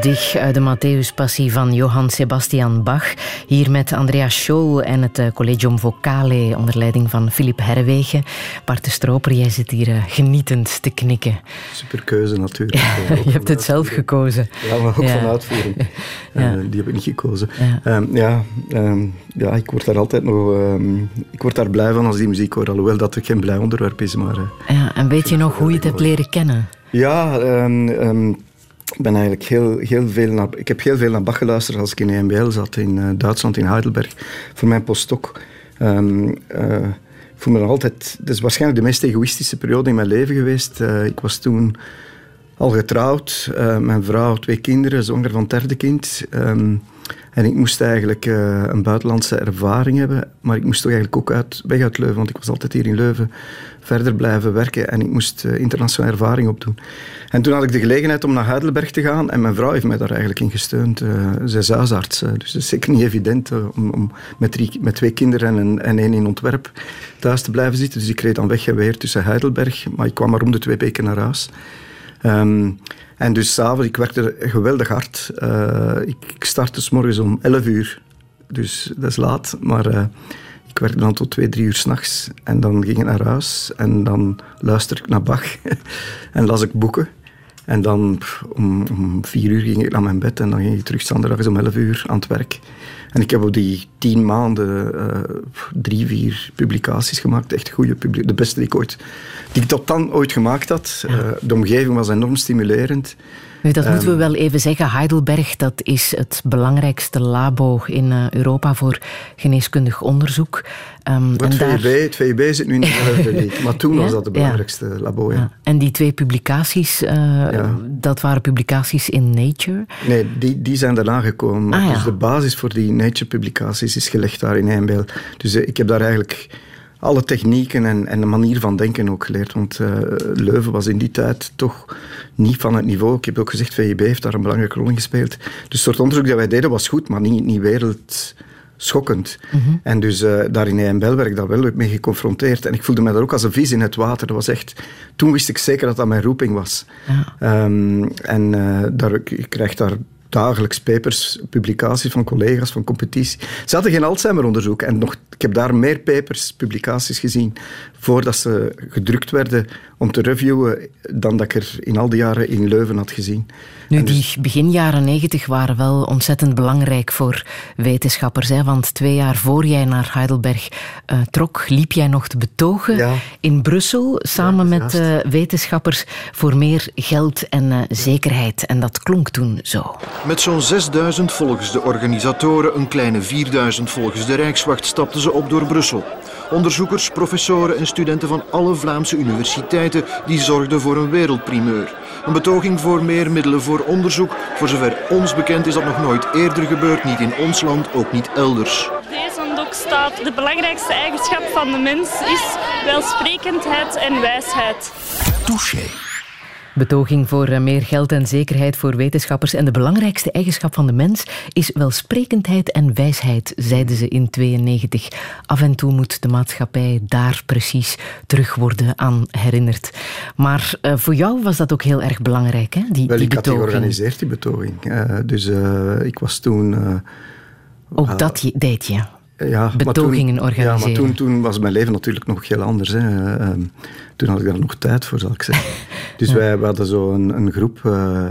Dich uit de Matthäus-passie van Johann Sebastian Bach. Hier met Andrea Scholl en het eh, Collegium Vocale onder leiding van Philip Herwegen. Bart de Stroper, jij zit hier uh, genietend te knikken.
Super keuze natuurlijk.
je hebt het zelf gekozen.
Ja, maar ook van uitvoering. ja. Uh, die heb ik niet gekozen. Ja, um, ja, um, ja, ik word daar altijd nog... Um, ik word daar blij van als die muziek hoor. Alhoewel dat het geen blij onderwerp is. Maar,
ja, en weet je nog hoe je het hebt leren kennen?
Ja, ik ben eigenlijk heel, heel veel naar, ik heb heel veel naar Bach geluisterd als ik in EMBL zat in uh, Duitsland, in Heidelberg, voor mijn postdoc. Um, uh, altijd... Dat is waarschijnlijk de meest egoïstische periode in mijn leven geweest. Uh, ik was toen al getrouwd, mijn vrouw, twee kinderen, zwanger van derde kind. Um, En ik moest eigenlijk uh, een buitenlandse ervaring hebben, maar ik moest toch eigenlijk ook uit, weg uit Leuven, want ik was altijd hier in Leuven verder blijven werken en ik moest uh, internationale ervaring opdoen. En toen had ik de gelegenheid om naar Heidelberg te gaan en mijn vrouw heeft mij daar eigenlijk in gesteund. Uh, zij is huisarts, dus het is zeker niet evident om, met, drie, met twee kinderen en, en één in ontwerp thuis te blijven zitten. Dus ik reed dan weg en weer tussen Heidelberg, maar ik kwam maar om de twee weken naar huis. Um, en dus s'avonds, ik werkte geweldig hard. Uh, ik, ik startte s morgens om 11 uur. Dus dat is laat, maar uh, ik werkte dan tot 2, 3 uur s'nachts. En dan ging ik naar huis en dan luisterde ik naar Bach en las ik boeken. En dan om, om vier uur ging ik naar mijn bed en dan ging ik terug zondags om 11 uur aan het werk. En ik heb op die tien maanden uh, drie, vier publicaties gemaakt. Echt goede publicaties. De beste die ik ooit die ik tot dan ooit gemaakt had. Uh, de omgeving was enorm stimulerend.
Nu, dat moeten we ehm, wel even zeggen. Heidelberg dat is het belangrijkste labo in uh, Europa voor geneeskundig onderzoek.
Um, het, VUB, daar... het VUB zit nu in dezelfde league, maar toen ja? was dat de belangrijkste ja. labo. Ja.
En die twee publicaties, uh, dat waren publicaties in Nature?
Nee, die, die zijn daarna gekomen. Ah, dus de basis voor die Nature-publicaties is gelegd daar in Eindbeel. Dus ik heb daar eigenlijk alle technieken en, en de manier van denken ook geleerd. Want uh, Leuven was in die tijd toch niet van het niveau. Ik heb ook gezegd, VIB heeft daar een belangrijke rol in gespeeld. Dus het soort onderzoek dat wij deden was goed, maar niet, niet wereldschokkend. Mm En dus uh, daar in EMBL werd ik daar wel mee geconfronteerd. En ik voelde me daar ook als een vis in het water. Dat was echt, toen wist ik zeker dat dat mijn roeping was. Ja. Um, en uh, daar, ik krijg daar dagelijks papers, publicaties van collega's, van competitie. Ze hadden geen Alzheimer-onderzoek en nog, ik heb daar meer papers, publicaties gezien voordat ze gedrukt werden om te reviewen dan dat ik er in al die jaren in Leuven had gezien.
Nu, die dus- begin jaren negentig waren wel ontzettend belangrijk voor wetenschappers. Hè? Want twee jaar voor jij naar Heidelberg uh, trok, liep jij nog te betogen ja. in Brussel samen ja, met uh, wetenschappers voor meer geld en uh, zekerheid. En dat klonk toen zo.
Met zo'n 6000 volgens de organisatoren, een kleine 4000 volgens de Rijkswacht, stapten ze op door Brussel. Onderzoekers, professoren en studenten van alle Vlaamse universiteiten die zorgden voor een wereldprimeur. Een betoging voor meer middelen voor onderzoek. Voor zover ons bekend is dat nog nooit eerder gebeurd, niet in ons land, ook niet elders.
Deze doek staat de belangrijkste eigenschap van de mens is welsprekendheid en wijsheid.
Touché.
Betoging voor eh, meer geld en zekerheid voor wetenschappers. En de belangrijkste eigenschap van de mens is welsprekendheid en wijsheid, zeiden ze in 92. Af en toe moet de maatschappij daar precies terug worden aan herinnerd. Maar uh, voor jou was dat ook heel erg belangrijk, hè? Die,
Wel,
die
ik
betoging.
had die georganiseerd, die betoging. Uh, dus uh, ik was toen...
ook dat deed je?
Ja,
betogingen
toen,
organiseren.
Ja, maar toen, toen was mijn leven natuurlijk nog heel anders. Hè. Uh, toen had ik daar nog tijd voor, zal ik zeggen. Dus ja. wij, wij hadden zo een, een groep uh,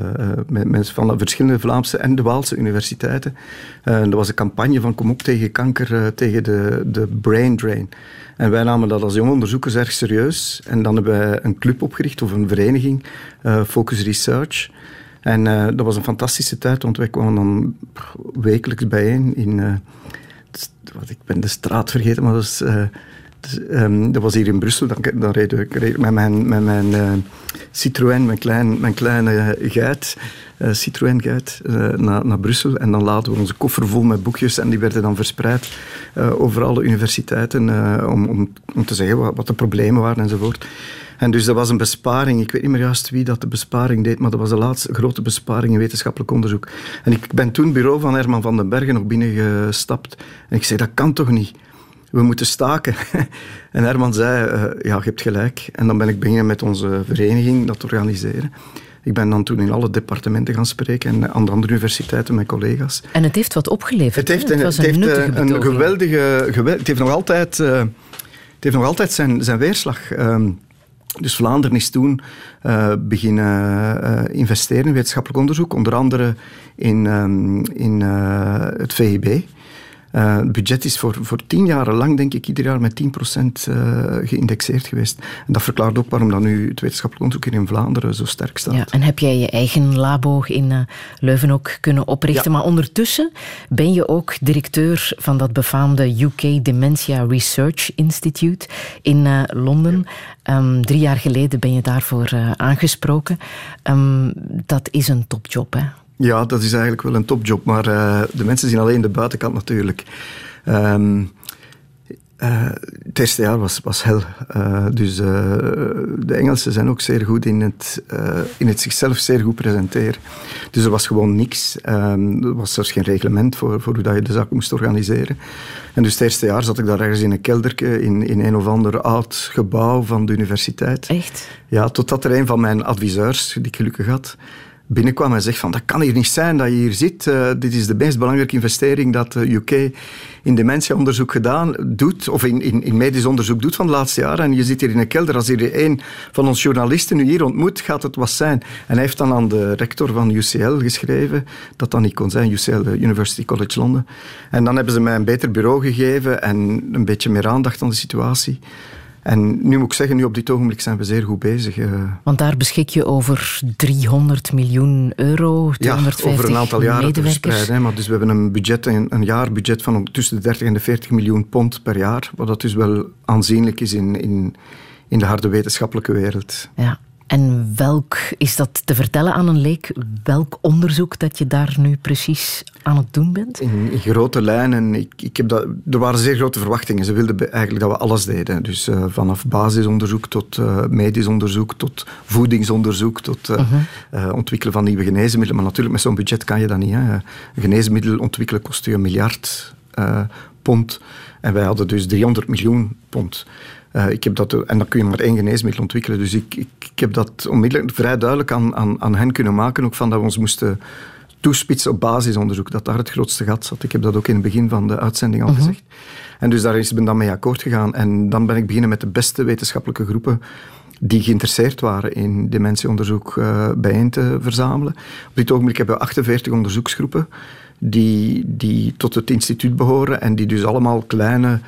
met mensen van verschillende Vlaamse en de Waalse universiteiten. Uh, dat was een campagne van kom op tegen kanker, tegen de, de brain drain. En wij namen dat als jonge onderzoekers erg serieus. En dan hebben wij een club opgericht, of een vereniging, Focus Research. En dat was een fantastische tijd, want wij kwamen dan wekelijks bijeen in wat, ik ben de straat vergeten, maar dat was, uh, dus, um, dat was hier in Brussel. Dan, reed ik met mijn, met mijn uh, Citroën, mijn, klein, mijn kleine geit, uh, Citroën geit, naar, naar Brussel. En dan laden we onze koffer vol met boekjes en die werden dan verspreid over alle universiteiten om, om, om te zeggen wat, wat de problemen waren enzovoort. En dus dat was een besparing. Ik weet niet meer juist wie dat de besparing deed, maar dat was de laatste grote besparing in wetenschappelijk onderzoek. En ik ben toen bureau van Herman van den Bergen nog binnengestapt. En ik zei, dat kan toch niet? We moeten staken. en Herman zei, uh, ja, je hebt gelijk. En dan ben ik beginnen met onze vereniging dat te organiseren. Ik ben dan toen in alle departementen gaan spreken en aan de andere universiteiten met collega's.
En het heeft wat opgeleverd.
Het heeft, het het heeft een, een, geweldige... Geweld, het heeft nog altijd, uh, het heeft nog altijd zijn, zijn weerslag. Um, dus Vlaanderen is toen uh, beginnen uh, investeren in wetenschappelijk onderzoek, onder andere in, um, in uh, het VIB. Het budget is voor, voor tien jaar lang, denk ik, ieder jaar met 10% uh, geïndexeerd geweest. En dat verklaart ook waarom dan nu het wetenschappelijk onderzoek hier in Vlaanderen zo sterk staat.
Ja, en heb jij je eigen labo in Leuven ook kunnen oprichten? Ja. Maar ondertussen ben je ook directeur van dat befaamde UK Dementia Research Institute in Londen. Ja. Um, drie jaar geleden ben je daarvoor aangesproken. Um, dat is een topjob, hè?
Ja, dat is eigenlijk wel een topjob, maar uh, de mensen zien alleen de buitenkant natuurlijk. Um, uh, het eerste jaar was, was hel. Uh, dus uh, de Engelsen zijn ook zeer goed in het, in het zichzelf zeer goed presenteren. Dus er was gewoon niks. Um, er was zelfs geen reglement voor, voor hoe dat je de zaak moest organiseren. En dus het eerste jaar zat ik daar ergens in een kelderke in, in een of ander oud gebouw van de universiteit.
Echt?
Ja, totdat er een van mijn adviseurs, die ik gelukkig had, binnenkwam en zegt van dat kan hier niet zijn dat je hier zit. Uh, dit is de meest belangrijke investering dat de UK in dementieonderzoek gedaan doet, of in, in, medisch onderzoek doet van de laatste jaren. En je zit hier in een kelder. Als hier een van onze journalisten nu hier ontmoet, gaat het wat zijn. En hij heeft dan aan de rector van UCL geschreven, dat dat niet kon zijn, UCL, University College London. En dan hebben ze mij een beter bureau gegeven en een beetje meer aandacht aan de situatie. En nu moet ik zeggen, nu op dit ogenblik zijn we zeer goed bezig. Eh.
Want daar beschik je over 300 miljoen euro, 250
ja, over een aantal jaren
te
verspreiden. Maar dus we hebben een, budget, een, een jaarbudget van tussen de 30 en de 40 miljoen pond per jaar. Wat dat dus wel aanzienlijk is in, in, in de harde wetenschappelijke wereld.
Ja. En welk, is dat te vertellen aan een leek, welk onderzoek dat je daar nu precies aan het doen bent?
In, in grote lijnen, ik, ik heb dat, er waren zeer grote verwachtingen. Ze wilden eigenlijk dat we alles deden. Dus uh, vanaf basisonderzoek tot uh, medisch onderzoek, tot voedingsonderzoek, tot uh, uh-huh. ontwikkelen van nieuwe geneesmiddelen. Maar natuurlijk, met zo'n budget kan je dat niet. Hè. Een geneesmiddel ontwikkelen kost je een miljard pond. En wij hadden dus 300 miljoen pond. Uh, ik heb dat, en dan kun je maar één geneesmiddel ontwikkelen. Dus ik, ik, ik heb dat onmiddellijk vrij duidelijk aan, aan, aan, hen kunnen maken. Ook van dat we ons moesten toespitsen op basisonderzoek. Dat daar het grootste gat zat. Ik heb dat ook in het begin van de uitzending al mhm. gezegd. En dus daar is men dan mee akkoord gegaan. En dan ben ik beginnen met de beste wetenschappelijke groepen die geïnteresseerd waren in dementieonderzoek uh, bijeen te verzamelen. Op dit ogenblik hebben we 48 onderzoeksgroepen die, die tot het instituut behoren en die dus allemaal kleine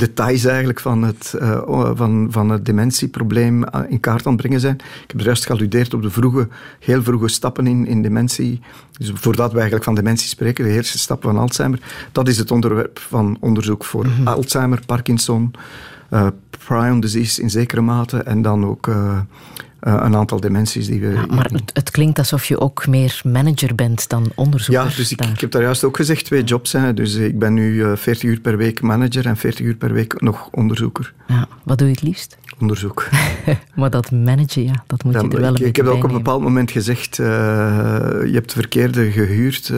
details eigenlijk van het, uh, van, van het dementieprobleem eh, in kaart aan het brengen zijn. Ik heb er juist gealludeerd op de vroege, heel vroege stappen in, in dementie. Dus voordat we eigenlijk van dementie spreken, de eerste stappen van Alzheimer. Dat is het onderwerp van onderzoek voor mhm. Alzheimer, Parkinson, uh, prion disease in zekere mate en dan ook uh, een aantal dimensies die we...
Ja, maar het, het, klinkt alsof je ook meer manager bent dan onderzoeker.
Ja, dus ik, ik, heb daar juist ook gezegd twee jobs. Hè. Dus ik ben nu uh, eh, 40 uur per week manager en 40 uur per week nog onderzoeker.
Ja, wat doe je het liefst?
Onderzoek.
maar dat managen, ja, dat moet je er wel
ik,
een
Ik heb ook op een bepaald moment gezegd, uh, je hebt de verkeerde gehuurd...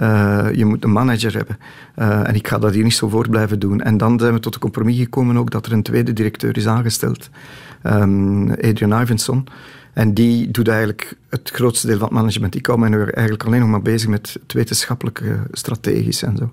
Uh, je moet een manager hebben. Uh, en ik ga dat hier niet zo voor blijven doen. En dan zijn we tot de compromis gekomen ook dat er een tweede directeur is aangesteld um, Adrian Ivanson. En die doet eigenlijk het grootste deel van het management. Ik hou mij nu eigenlijk alleen nog maar bezig met het wetenschappelijke, strategisch en zo.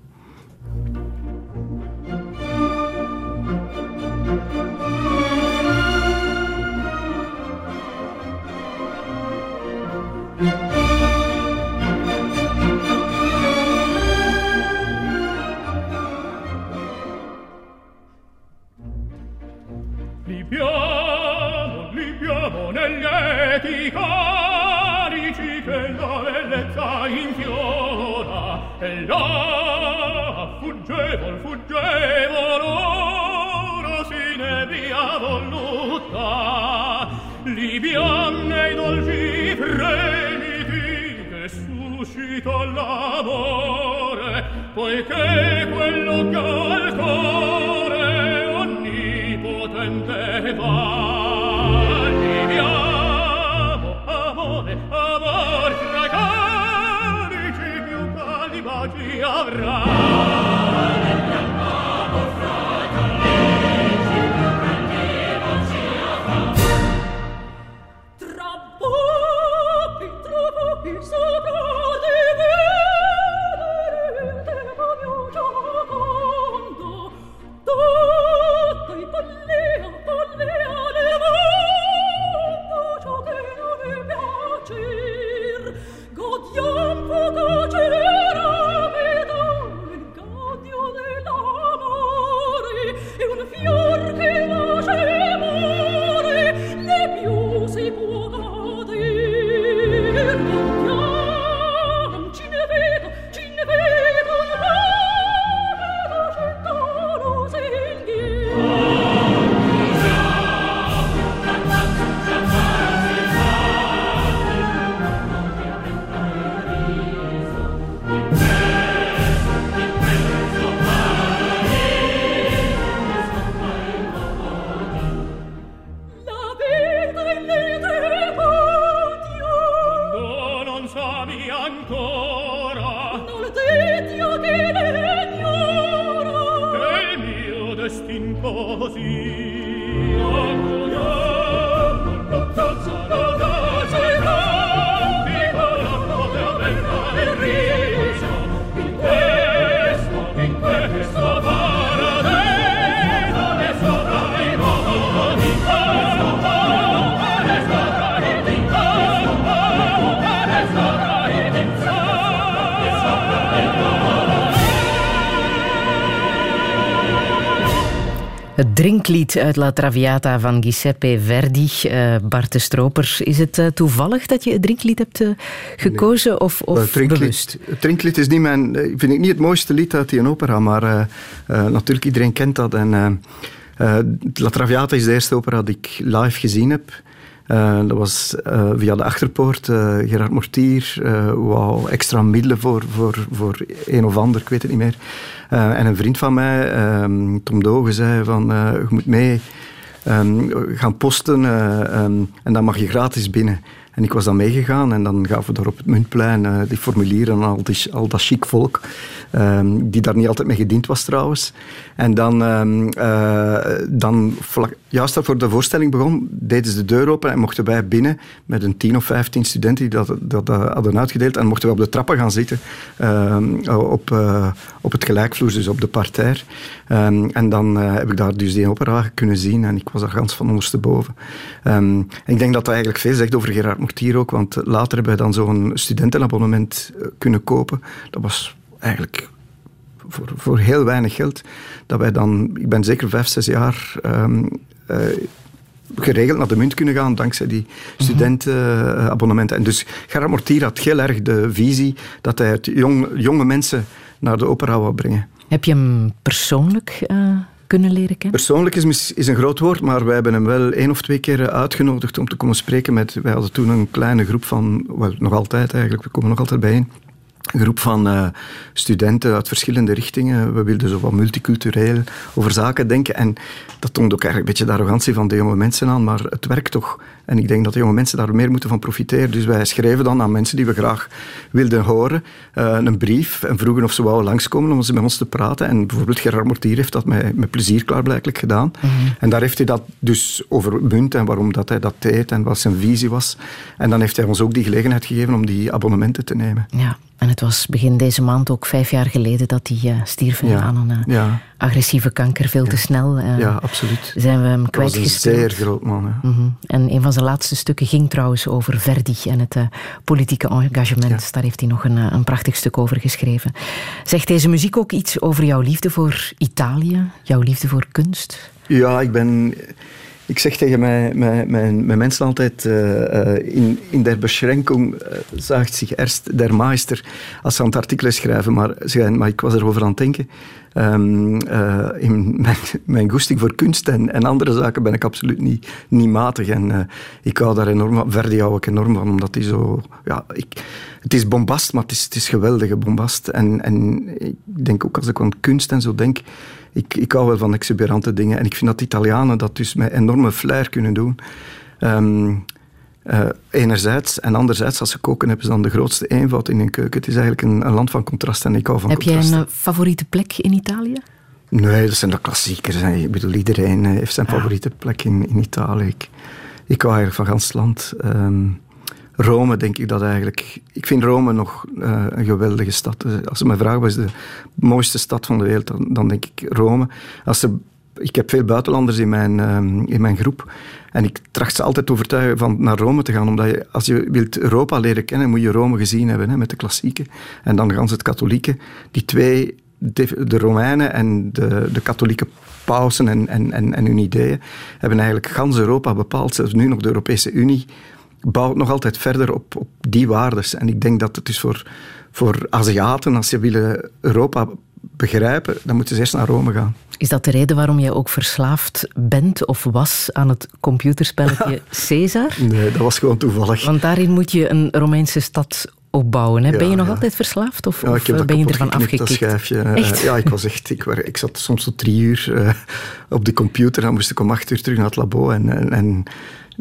Drinklied uit La Traviata van Giuseppe Verdi. Uh, Bart de Stropers, is het uh, toevallig dat je het drinklied hebt uh, gekozen nee. of, of
het drinklied,
bewust?
Het drinklied is niet mijn, vind ik niet het mooiste lied uit die opera, maar natuurlijk iedereen kent dat. En, La Traviata is de eerste opera die ik live gezien heb. Uh, dat was uh, via de achterpoort. Uh, Gerard Mortier wou extra middelen voor, voor, voor een of ander, ik weet het niet meer. En een vriend van mij, ehm, Tom Dogen, zei van, je moet mee um, gaan posten um, en dan mag je gratis binnen. En ik was dan meegegaan en dan gaven we daar op het muntplein uh, die formulieren al, die, al dat chic volk, um, die daar niet altijd mee gediend was trouwens. En dan, um, uh, dan juist voor de voorstelling begon, deden ze de deur open en mochten wij binnen met een tien of vijftien studenten die dat, dat, dat hadden uitgedeeld en mochten we op de trappen gaan zitten um, op, op het gelijkvloer, dus op de parterre. en dan heb ik daar dus die opera kunnen zien en ik was daar gans van ondersteboven. en ik denk dat dat eigenlijk veel zegt over Gerard Mortier ook, want later hebben we dan zo'n studentenabonnement kunnen kopen. Dat was eigenlijk voor, voor heel weinig geld. Dat wij dan, ik ben zeker vijf, zes jaar um, uh, geregeld naar de munt kunnen gaan dankzij die studentenabonnementen. En dus Gerard Mortier had heel erg de visie dat hij het jong, jonge mensen naar de opera wou brengen.
Heb je hem persoonlijk uh, kunnen leren?
Persoonlijk is, is een groot woord, maar wij hebben hem wel één of twee keer uitgenodigd om te komen spreken met... Wij hadden toen een kleine groep van... Nog altijd eigenlijk, we komen nog altijd bijeen een groep van uh, studenten uit verschillende richtingen. We wilden zo wat multicultureel over zaken denken. En dat toont ook eigenlijk een beetje de arrogantie van de jonge mensen aan, maar het werkt toch. En ik denk dat de jonge mensen daar meer moeten van profiteren. Dus wij schreven dan aan mensen die we graag wilden horen uh, een brief en vroegen of ze wouden langskomen om met ons te praten. En bijvoorbeeld Gerard Mortier heeft dat met, met plezier klaarblijkelijk gedaan. Mm -hmm. En daar heeft hij dat dus over munt en waarom dat hij dat deed en wat zijn visie was. En dan heeft hij ons ook die gelegenheid gegeven om die abonnementen te nemen.
Ja. En het was begin deze maand ook vijf jaar geleden dat hij uh, stierf ja. aan een uh, ja. agressieve kanker. Veel
ja.
te snel uh,
ja, absoluut.
zijn we hem kwijtgespeeld.
een zeer groot man. Mm
-hmm. En een van zijn laatste stukken ging trouwens over Verdi en het politieke engagement. Daar heeft hij nog een, een prachtig stuk over geschreven. Zegt deze muziek ook iets over jouw liefde voor Italië? Jouw liefde voor kunst?
Ja, ik ben... Ik zeg tegen mijn, mijn, mijn, mijn mensen altijd, uh, in, in der Beschränkung uh, zaagt zich erst der Meister, als ze aan het artikel schrijven, maar, maar ik was erover aan het denken. Uh, in mijn, mijn goesting voor kunst en, andere zaken ben ik absoluut niet, niet matig. En ik hou daar enorm van. Verdi hou ik enorm van, omdat hij zo... Ja, ik, het is bombast, maar het is, het is geweldige bombast. En, en ik denk ook als ik aan kunst en zo denk... Ik, ik hou wel van exuberante dingen. En ik vind dat de Italianen dat dus met enorme flair kunnen doen. Um, uh, enerzijds. En anderzijds, als ze koken, hebben ze dan de grootste eenvoud in hun keuken. Het is eigenlijk een, een land van contrast en ik hou van
Heb
contrast.
jij een favoriete plek in Italië?
Nee, dat zijn de klassiekers. Ik bedoel, iedereen heeft zijn favoriete plek in, in Italië. Ik, ik hou eigenlijk van gans land. Um, Rome, denk ik dat eigenlijk. Ik vind Rome nog uh, een geweldige stad. Als ze mij vragen, wat is de mooiste stad van de wereld, dan, dan denk ik Rome. Als er, ik heb veel buitenlanders in mijn, um, in mijn groep. En ik tracht ze altijd te overtuigen van naar Rome te gaan. Omdat je, als je wilt Europa leren kennen, moet je Rome gezien hebben hè, met de klassieken. En dan gans het katholieke. Die twee, de, de Romeinen en de, de katholieke pausen en, en, en, en hun ideeën, hebben eigenlijk gans Europa bepaald. Zelfs nu nog de Europese Unie bouwt nog altijd verder op, op die waardes. En ik denk dat het is voor, voor Aziaten, als ze willen Europa begrijpen, dan moeten ze eerst naar Rome gaan.
Is dat de reden waarom jij ook verslaafd bent of was aan het computerspelletje Caesar?
Nee, dat was gewoon toevallig.
Want daarin moet je een Romeinse stad opbouwen. Hè? Ja, ben je nog ja. altijd verslaafd of,
ja,
of ben je ervan
afgekikt? Echt? Ja, ik was echt... Ik, ik zat soms tot drie uur uh, op de computer. Dan moest ik om acht uur terug naar het labo. En, en, en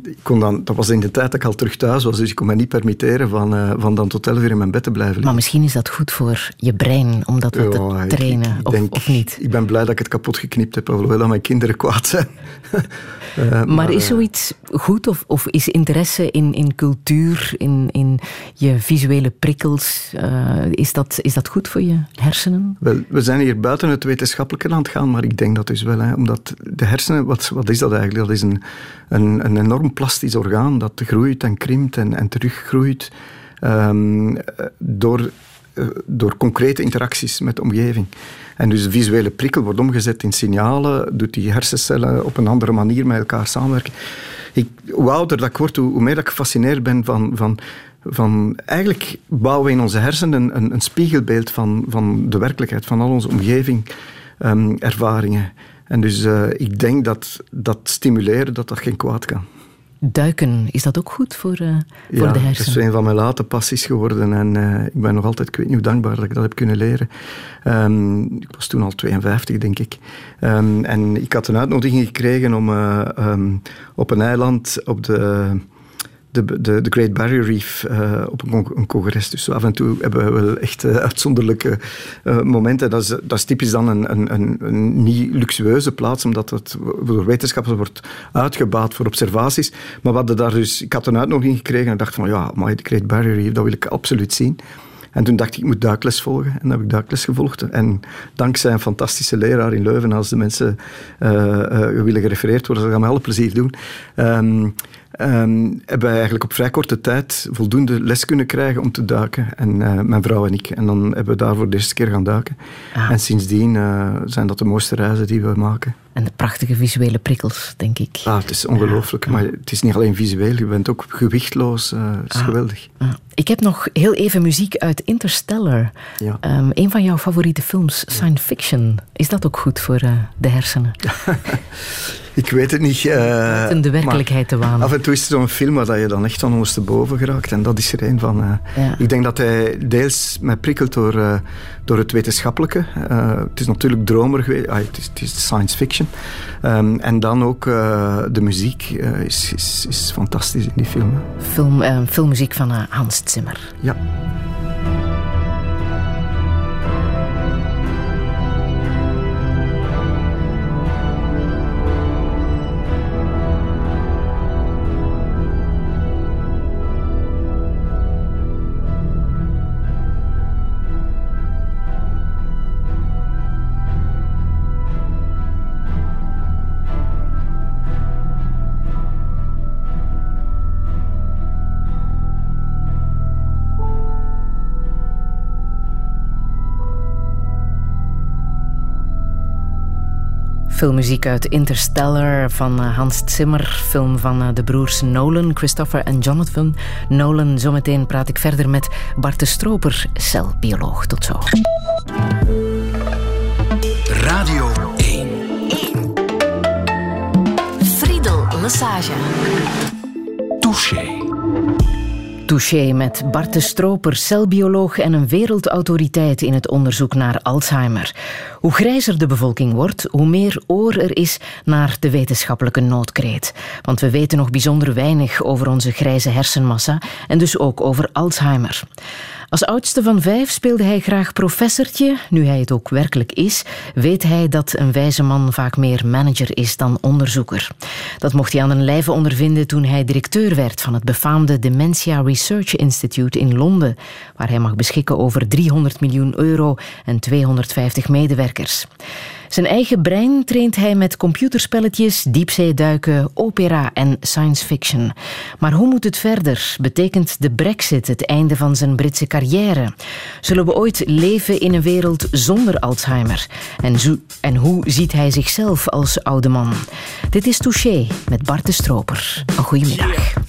ik kon dan, dat was in de tijd dat ik al terug thuis was, dus ik kon me niet permitteren van, uh, van dan tot elf uur in mijn bed te blijven liggen.
Maar misschien is dat goed voor je brein, om dat wat te trainen,
ik,
of,
denk,
of, niet?
Ik ben blij dat ik het kapot geknipt heb, hoewel dat mijn kinderen kwaad zijn.
uh, maar, maar, is zoiets goed, of, of is interesse in, in cultuur, in, in je visuele prikkels, uh, is, dat, is dat goed voor je hersenen?
Wel, we zijn hier buiten het wetenschappelijke aan het gaan, maar ik denk dat dus wel. Hè, omdat de hersenen, wat, wat is dat eigenlijk? Dat is een, een, een enorm plastisch orgaan dat groeit en krimpt en, teruggroeit um, door, uh, door concrete interacties met de omgeving. En dus de visuele prikkel wordt omgezet in signalen, doet die hersencellen op een andere manier met elkaar samenwerken. Ik, hoe ouder dat ik word, hoe, meer dat ik gefascineerd ben van, van van eigenlijk bouwen we in onze hersenen een, een, spiegelbeeld van, van de werkelijkheid, van al onze omgeving, um, ervaringen. En dus uh, ik denk dat dat stimuleren, dat dat geen kwaad kan.
Duiken, is dat ook goed voor, uh,
ja,
voor de hersenen?
dat is een van mijn late passies geworden. En uh, ik ben nog altijd, ik weet niet hoe dankbaar dat ik dat heb kunnen leren. Um, ik was toen al 52, denk ik. Um, en ik had een uitnodiging gekregen om um, op een eiland op de de, de, de Great Barrier Reef uh, op een, congres. Dus af en toe hebben we wel echt uh, uitzonderlijke uh, momenten. Dat is, dat is typisch dan een, een, een, een, niet luxueuze plaats, omdat het door wetenschappers wordt uitgebaat voor observaties. Maar we hadden daar dus, ik had een uitnodiging gekregen en dacht van ja, maar de Great Barrier Reef, dat wil ik absoluut zien. En toen dacht ik, ik moet duikles volgen. En dan heb ik duikles gevolgd. En dankzij een fantastische leraar in Leuven, als de mensen uh, uh, willen gerefereerd worden, dat gaan met alle plezier doen. Um, um, hebben wij eigenlijk op vrij korte tijd voldoende les kunnen krijgen om te duiken. En uh, mijn vrouw en ik. En dan hebben we daar voor de eerste keer gaan duiken. Ah. En sindsdien uh, zijn dat de mooiste reizen die we maken.
En de prachtige visuele prikkels, denk ik.
Ah, het is ongelooflijk. Ja. Maar het is niet alleen visueel, je bent ook gewichtloos. Uh, het is ah. geweldig.
Ah. Ik heb nog heel even muziek uit Interstellar.
Ja.
Um, een van jouw favoriete films, science fiction. Is dat ook goed voor de hersenen?
Ik weet het niet. Uh,
in de werkelijkheid te wanen.
Af en toe is er zo'n film waar je dan echt van ondersteboven geraakt. En dat is er een van. Uh, ja. Ik denk dat hij deels mij prikkelt door, uh, door het wetenschappelijke. het is natuurlijk dromer geweest. Ah, het, is, het, is, science fiction. Um, en dan ook de muziek is, is, is, fantastisch in die film.
Film, filmmuziek van Hans Zimmer.
Ja.
Filmmuziek uit Interstellar van eh, Hans Zimmer. Film van eh, de broers Nolan, Christopher en Jonathan Nolan. Zometeen praat ik verder met Bart de Stroper, celbioloog. Tot zo.
Radio 1.
1. Friedel Lassage.
Touché.
Touché met Bart de Stroper, celbioloog en een wereldautoriteit in het onderzoek naar Alzheimer. Hoe grijzer de bevolking wordt, hoe meer oor er is naar de wetenschappelijke noodkreet. Want we weten nog bijzonder weinig over onze grijze hersenmassa en dus ook over Alzheimer. Als oudste van vijf speelde hij graag professortje. Nu hij het ook werkelijk is, weet hij dat een wijze man vaak meer manager is dan onderzoeker. Dat mocht hij aan een lijve ondervinden toen hij directeur werd van het befaamde Dementia Research Institute in Londen, waar hij mag beschikken over 300 miljoen euro en 250 medewerkers. Zijn eigen brein traint hij met computerspelletjes, diepzeeduiken, opera en science fiction. Maar hoe moet het verder? Betekent de brexit het einde van zijn Britse carrière? Zullen we ooit leven in een wereld zonder Alzheimer? En, zo en hoe ziet hij zichzelf als oude man? Dit is Touché met Bart de Stroper. Een goedemiddag.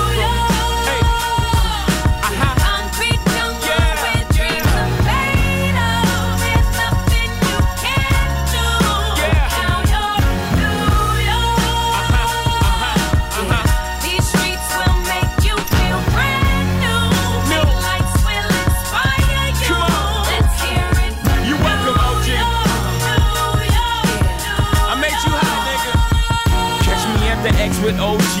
With OG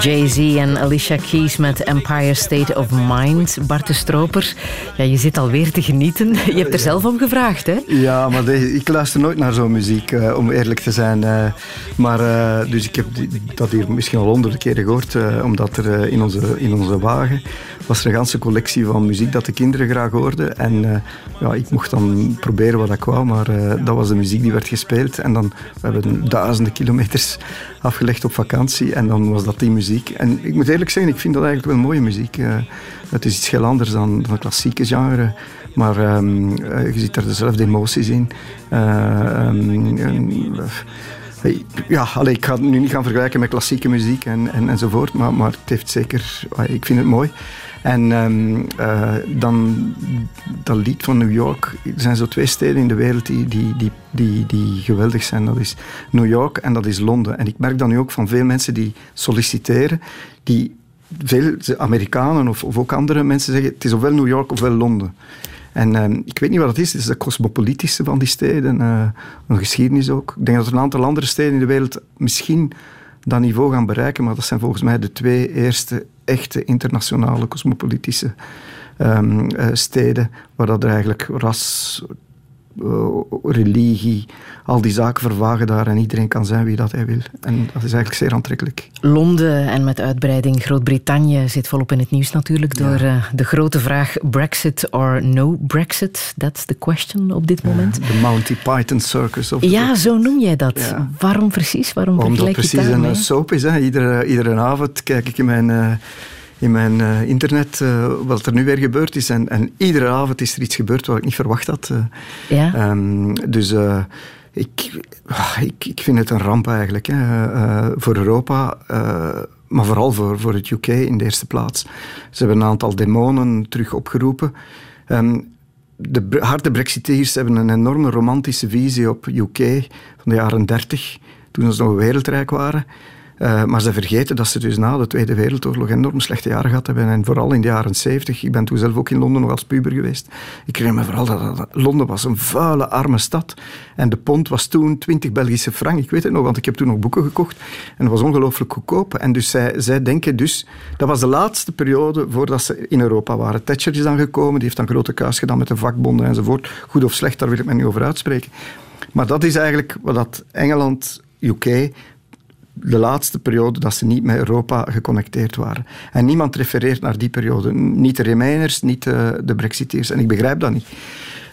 Jay-Z en Alicia Keys met Empire State of Mind. Bart de Stroper, ja, je zit alweer te genieten. Je hebt er zelf om gevraagd, hè?
Ja, maar ik luister nooit naar zo'n muziek, eh, om eerlijk te zijn. eh. maar, eh, dus ik heb die- dat hier misschien al honderden keren gehoord, eh, omdat er in, onze, in onze wagen was er een ganse collectie van muziek dat de kinderen graag hoorden. En eh, ja, ik mocht dan proberen wat ik wou, maar eh, dat was de muziek die werd gespeeld. En dan, we hebben duizenden kilometers afgelegd op vakantie en dan was dat die muziek. En ik moet eerlijk zeggen, ik vind dat eigenlijk wel mooie muziek. Eh, het is iets heel anders dan, dan klassieke genre. Maar ehm, eh, je ziet er dezelfde emoties in. Eh, ehm, eh, ja, allee, ik ga het nu niet gaan vergelijken met klassieke muziek en, en, enzovoort, maar, maar het heeft zeker... Ik vind het mooi. En ehm, eh, dan dat lied van New York. Er zijn zo twee steden in de wereld die, die, die, die, die geweldig zijn. Dat is New York en dat is Londen. En ik merk dat nu ook van veel mensen die solliciteren, die veel Amerikanen of, of ook andere mensen zeggen, het is ofwel New York ofwel Londen. En ehm, ik weet niet wat het is, het is de cosmopolitische van die steden, eh, een geschiedenis ook. Ik denk dat er een aantal andere steden in de wereld misschien dat niveau gaan bereiken, maar dat zijn volgens mij de twee eerste echte internationale cosmopolitische ehm, eh, steden, waar dat er eigenlijk ras, religie, al die zaken vervagen daar en iedereen kan zijn wie dat hij wil. En dat is eigenlijk zeer aantrekkelijk.
Londen en met uitbreiding Groot-Brittannië zit volop in het nieuws natuurlijk door eh, de grote vraag Brexit or no Brexit. That's the question op dit moment.
De Monty Python Circus. Of
Ja, zo noem jij dat.
Ja.
Waarom precies? Waarom
Omdat het
je
precies een
daarmee?
soap is. Hè. Iedere, iedere avond kijk ik in mijn, eh, in mijn eh, internet eh, wat er nu weer gebeurd is. En, en iedere avond is er iets gebeurd wat ik niet verwacht had. eh.
Ja.
Ehm, dus ik, ah, ik, ik vind het een ramp eigenlijk. Hè. Voor Europa, maar vooral voor, voor het UK in de eerste plaats. Ze hebben een aantal demonen terug opgeroepen. Ehm, de harde brexiteers hebben een enorme romantische visie op UK van de jaren 30, toen ze nog wereldrijk waren. Eh, maar ze vergeten dat ze dus na de Tweede Wereldoorlog enorm slechte jaren gehad hebben. En vooral in de jaren 70. Ik ben toen zelf ook in Londen nog als puber geweest. Ik herinner me vooral dat, Londen was een vuile, arme stad. En de pond was toen 20 Belgische frank. Ik weet het nog, want ik heb toen nog boeken gekocht. En dat was ongelooflijk goedkoop. En dus zij, zij denken dus... Dat was de laatste periode voordat ze in Europa waren. Thatcher is dan gekomen, die heeft dan grote kuis gedaan met de vakbonden enzovoort. Goed of slecht, daar wil ik me niet over uitspreken. Maar dat is eigenlijk wat dat Engeland, UK de laatste periode dat ze niet met Europa geconnecteerd waren. En niemand refereert naar die periode. Niet de Remainers, niet de, de Brexiteers. En ik begrijp dat niet.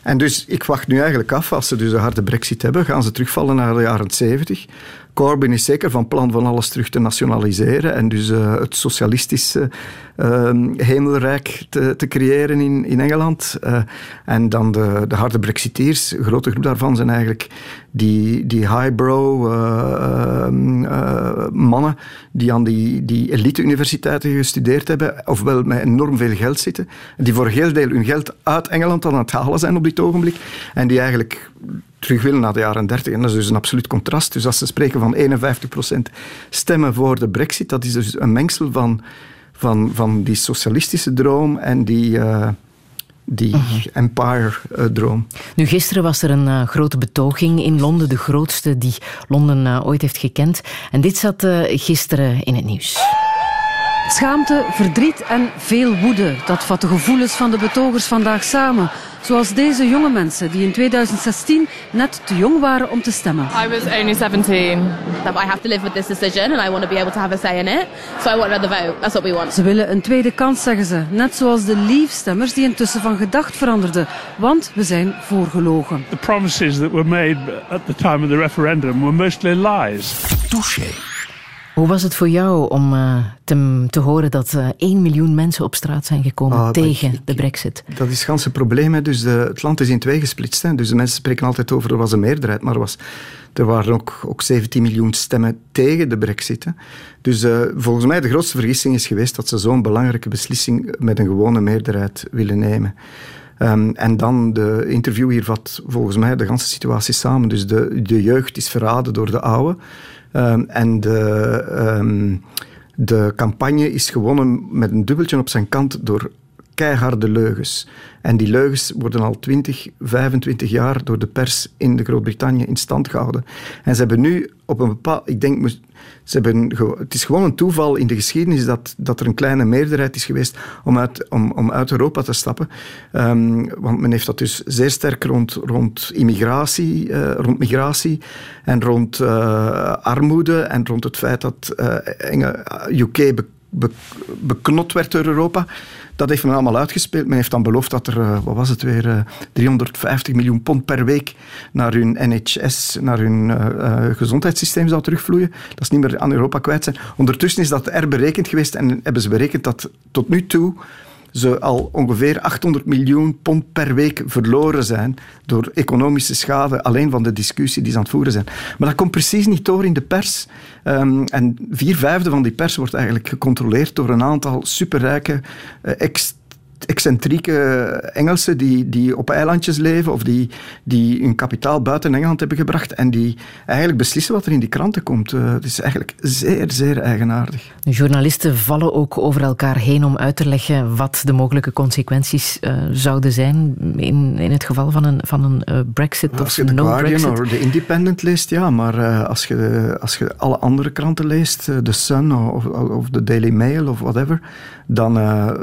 En dus ik wacht nu eigenlijk af, als ze dus een harde brexit hebben, gaan ze terugvallen naar de jaren 70. Corbyn is zeker van plan van alles terug te nationaliseren en dus uh, het socialistische uh, hemelrijk te, creëren in, in Engeland. Uh, en dan de, de harde brexiteers, een grote groep daarvan zijn eigenlijk die, die highbrow mannen die aan die, die elite-universiteiten gestudeerd hebben, ofwel met enorm veel geld zitten, die voor een heel deel hun geld uit Engeland aan het halen zijn op dit ogenblik en die eigenlijk terug willen naar de jaren 30. En dat is dus een absoluut contrast. Dus als ze spreken van 51% stemmen voor de brexit, dat is dus een mengsel van, van, van die socialistische droom en die... Uh, die uh-huh. empire-droom.
Nu, gisteren was er een uh, grote betoging in Londen, de grootste die Londen ooit heeft gekend. En dit zat gisteren in het nieuws.
Schaamte, verdriet en veel woede. Dat vat de gevoelens van de betogers vandaag samen. Zoals deze jonge mensen die in 2016 net te jong waren om te stemmen.
I was only 17. I have to live with this decision and I want to be able to have a say in it. So I want another vote. That's what we want.
Ze willen een tweede kans, zeggen ze. Net zoals de Leave-stemmers die intussen van gedacht veranderden. Want we zijn voorgelogen.
The promises that were made at the time of the referendum were mostly lies.
Touché.
Hoe was het voor jou om uh, te, te, horen dat uh, 1 miljoen mensen op straat zijn gekomen ah, tegen ik, de brexit?
Dat is het ganse probleem. Dus de, het land is in twee gesplitst. Hè. Dus de mensen spreken altijd over er was een meerderheid, maar er, was, er waren ook, ook 17 miljoen stemmen tegen de brexit. Hè. Dus uh, volgens mij de grootste vergissing is geweest dat ze zo'n belangrijke beslissing met een gewone meerderheid willen nemen. Um, en dan de interview hier vat volgens mij de hele situatie samen. Dus de, de jeugd is verraden door de oude. Um, en de, um, de campagne is gewonnen met een dubbeltje op zijn kant door keiharde leugens. En die leugens worden al 20, 25 jaar door de pers in de Groot-Brittannië in stand gehouden. En ze hebben nu op een bepaald... Ik denk, ze hebben, het is gewoon een toeval in de geschiedenis dat, dat er een kleine meerderheid is geweest om uit, om, om uit Europa te stappen. Um, want men heeft dat dus zeer sterk rond, rond immigratie, uh, rond migratie en rond uh, armoede en rond het feit dat uh, UK be, be, beknot werd door Europa. Dat heeft men allemaal uitgespeeld. Men heeft dan beloofd dat er, uh, wat was het weer, uh, 350 miljoen pond per week naar hun NHS, naar hun uh, gezondheidssysteem zou terugvloeien. Dat is niet meer aan Europa kwijt zijn. Ondertussen is dat er berekend geweest en hebben ze berekend dat tot nu toe ze al ongeveer 800 miljoen pond per week verloren zijn door economische schade alleen van de discussie die ze aan het voeren zijn. Maar dat komt precies niet door in de pers. Um, en vier vijfde van die pers wordt eigenlijk gecontroleerd door een aantal superrijke uh, excentrieke Engelsen die, die op eilandjes leven of die, die hun kapitaal buiten Engeland hebben gebracht en die eigenlijk beslissen wat er in die kranten komt. Uh, het is eigenlijk zeer, zeer eigenaardig.
De journalisten vallen ook over elkaar heen om uit te leggen wat de mogelijke consequenties uh, zouden zijn in, in het geval van een, van een uh, brexit
als
of
je de
no
Guardian
brexit.
of de Independent leest, ja, maar als, je, als je alle andere kranten leest, de Sun of, of de Daily Mail of whatever, dan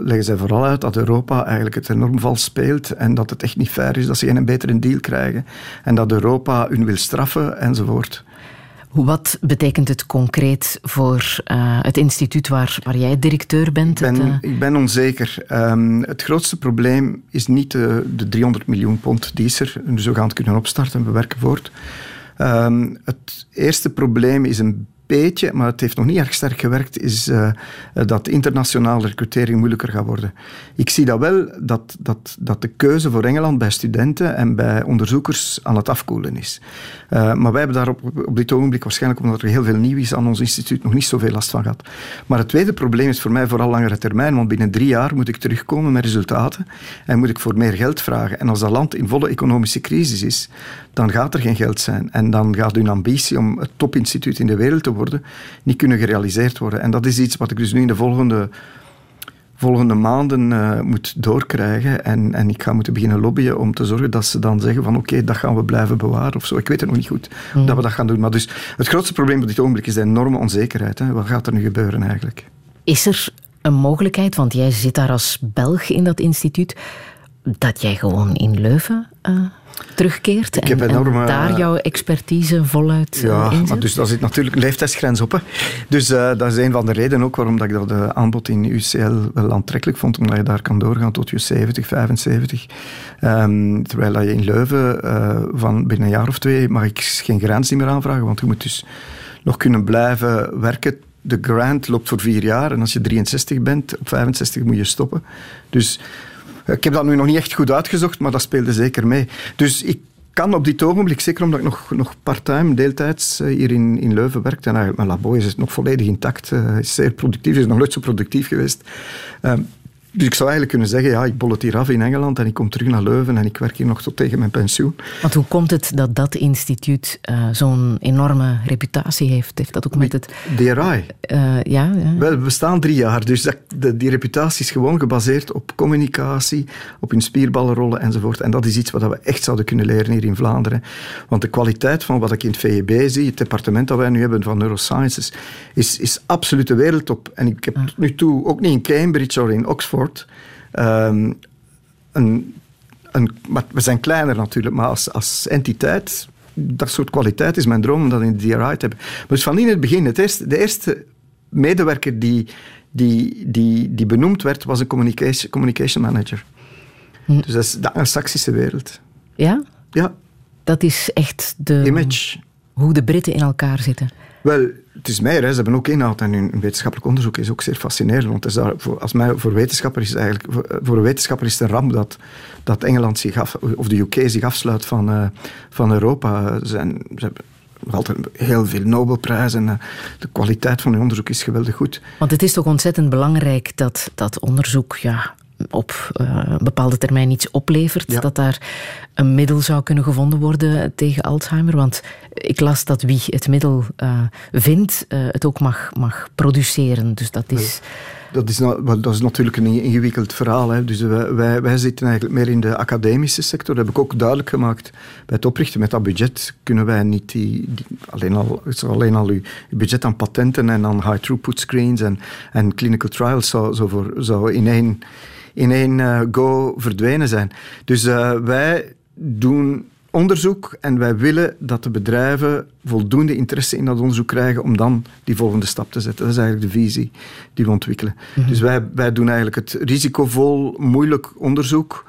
leggen zij vooral uit dat Europa eigenlijk het enorm vals speelt en dat het echt niet fair is, dat ze geen betere deal krijgen en dat Europa hun wil straffen enzovoort.
Wat betekent het concreet voor uh, het instituut waar, waar jij directeur bent?
Ik ben, uh... ik ben onzeker. Um, het grootste probleem is niet de, de 300 miljoen pond die is er. Dus we gaan het kunnen opstarten en bewerken voort. Um, het eerste probleem is een maar het heeft nog niet erg sterk gewerkt, is uh, dat internationale recrutering moeilijker gaat worden. Ik zie dat wel, dat, dat, dat de keuze voor Engeland bij studenten en bij onderzoekers aan het afkoelen is. Uh, maar wij hebben daar op, op dit ogenblik, waarschijnlijk omdat er heel veel nieuw is aan ons instituut, nog niet zoveel last van gehad. Maar het tweede probleem is voor mij vooral langere termijn, want binnen drie jaar moet ik terugkomen met resultaten en moet ik voor meer geld vragen. En als dat land in volle economische crisis is, dan gaat er geen geld zijn. En dan gaat hun ambitie om het topinstituut in de wereld te worden niet kunnen gerealiseerd worden. En dat is iets wat ik dus nu in de volgende, volgende maanden uh, moet doorkrijgen. En, en ik ga moeten beginnen lobbyen om te zorgen dat ze dan zeggen van oké, okay, dat gaan we blijven bewaren of zo. Ik weet het nog niet goed mm. dat we dat gaan doen. Maar dus het grootste probleem op dit ogenblik is de enorme onzekerheid. Hè. Wat gaat er nu gebeuren eigenlijk?
Is er een mogelijkheid, want jij zit daar als Belg in dat instituut, dat jij gewoon in Leuven uh, terugkeert
Ik heb
en,
enorme-
en daar jouw expertise voluit
Ja,
inzet?
maar dus daar zit natuurlijk een leeftijdsgrens op. Hè. Dus uh, dat is een van de redenen ook waarom dat ik dat uh, aanbod in UCL wel aantrekkelijk vond, omdat je daar kan doorgaan tot je 70, 75. Um, terwijl dat je in Leuven uh, van binnen een jaar of twee mag ik geen garantie meer aanvragen, want je moet dus nog kunnen blijven werken. De grant loopt voor vier jaar en als je 63 bent, op 65 moet je stoppen. Dus ik heb dat nu nog niet echt goed uitgezocht, maar dat speelde zeker mee. Dus ik kan op dit ogenblik, zeker omdat ik nog, nog part-time, deeltijds hier in, in Leuven werk, en mijn labo is nog volledig intact, uh, is zeer productief, is nog nooit zo productief geweest. Um, dus ik zou eigenlijk kunnen zeggen, ja, ik bol het hier af in Engeland en ik kom terug naar Leuven en ik werk hier nog tot tegen mijn pensioen.
Want hoe komt het dat dat instituut uh, zo'n enorme reputatie heeft? Heeft dat ook met het...
DRI?
Uh, ja, ja,
Wel, we bestaan drie jaar, dus dat, de, die reputatie is gewoon gebaseerd op communicatie, op hun spierballenrollen enzovoort. En dat is iets wat we echt zouden kunnen leren hier in Vlaanderen. Want de kwaliteit van wat ik in het VEB zie, het departement dat wij nu hebben van neurosciences, is, is absoluut de wereldtop. En ik heb tot nu toe, ook niet in Cambridge of in Oxford, Um, een, een, we zijn kleiner natuurlijk, maar als, als entiteit, dat soort kwaliteit is mijn droom om dat in de DRI te hebben. Maar dus van in het begin, het eerste, de eerste medewerker die, die, die, die benoemd werd, was een communication, communication manager. Hm. Dus dat is de anglo-saxische wereld.
Ja?
Ja.
Dat is echt de...
Image.
Hoe de Britten in elkaar zitten.
Wel, het is meer. Hè. Ze hebben ook inhoud en hun wetenschappelijk onderzoek is ook zeer fascinerend. Want het is daar, voor, als mij, voor, wetenschapper is eigenlijk, voor, voor, een wetenschapper is het een ramp dat, dat Engeland zich af, of de UK zich afsluit van, uh, van Europa. Ze, zijn, ze hebben nog altijd heel veel Nobelprijzen. En de kwaliteit van hun onderzoek is geweldig goed.
Want het is toch ontzettend belangrijk dat dat onderzoek ja, op een bepaalde termijn iets oplevert. Ja. Dat daar een middel zou kunnen gevonden worden tegen Alzheimer. Want ik las dat wie het middel uh, vindt, uh, het ook mag, mag produceren. Dus dat is...
Dat is, nou, dat is natuurlijk een ingewikkeld verhaal. Hè. Dus wij, wij, zitten eigenlijk meer in de academische sector. Dat heb ik ook duidelijk gemaakt bij het oprichten. Met dat budget kunnen wij niet die, alleen, al, alleen al uw budget aan patenten en aan high-throughput screens en, en clinical trials zou, zou, in één in één uh, go verdwenen zijn. Dus wij doen onderzoek en wij willen dat de bedrijven voldoende interesse in dat onderzoek krijgen om dan die volgende stap te zetten. Dat is eigenlijk de visie die we ontwikkelen. Mm-hmm. Dus wij, wij doen eigenlijk het risicovol, moeilijk onderzoek.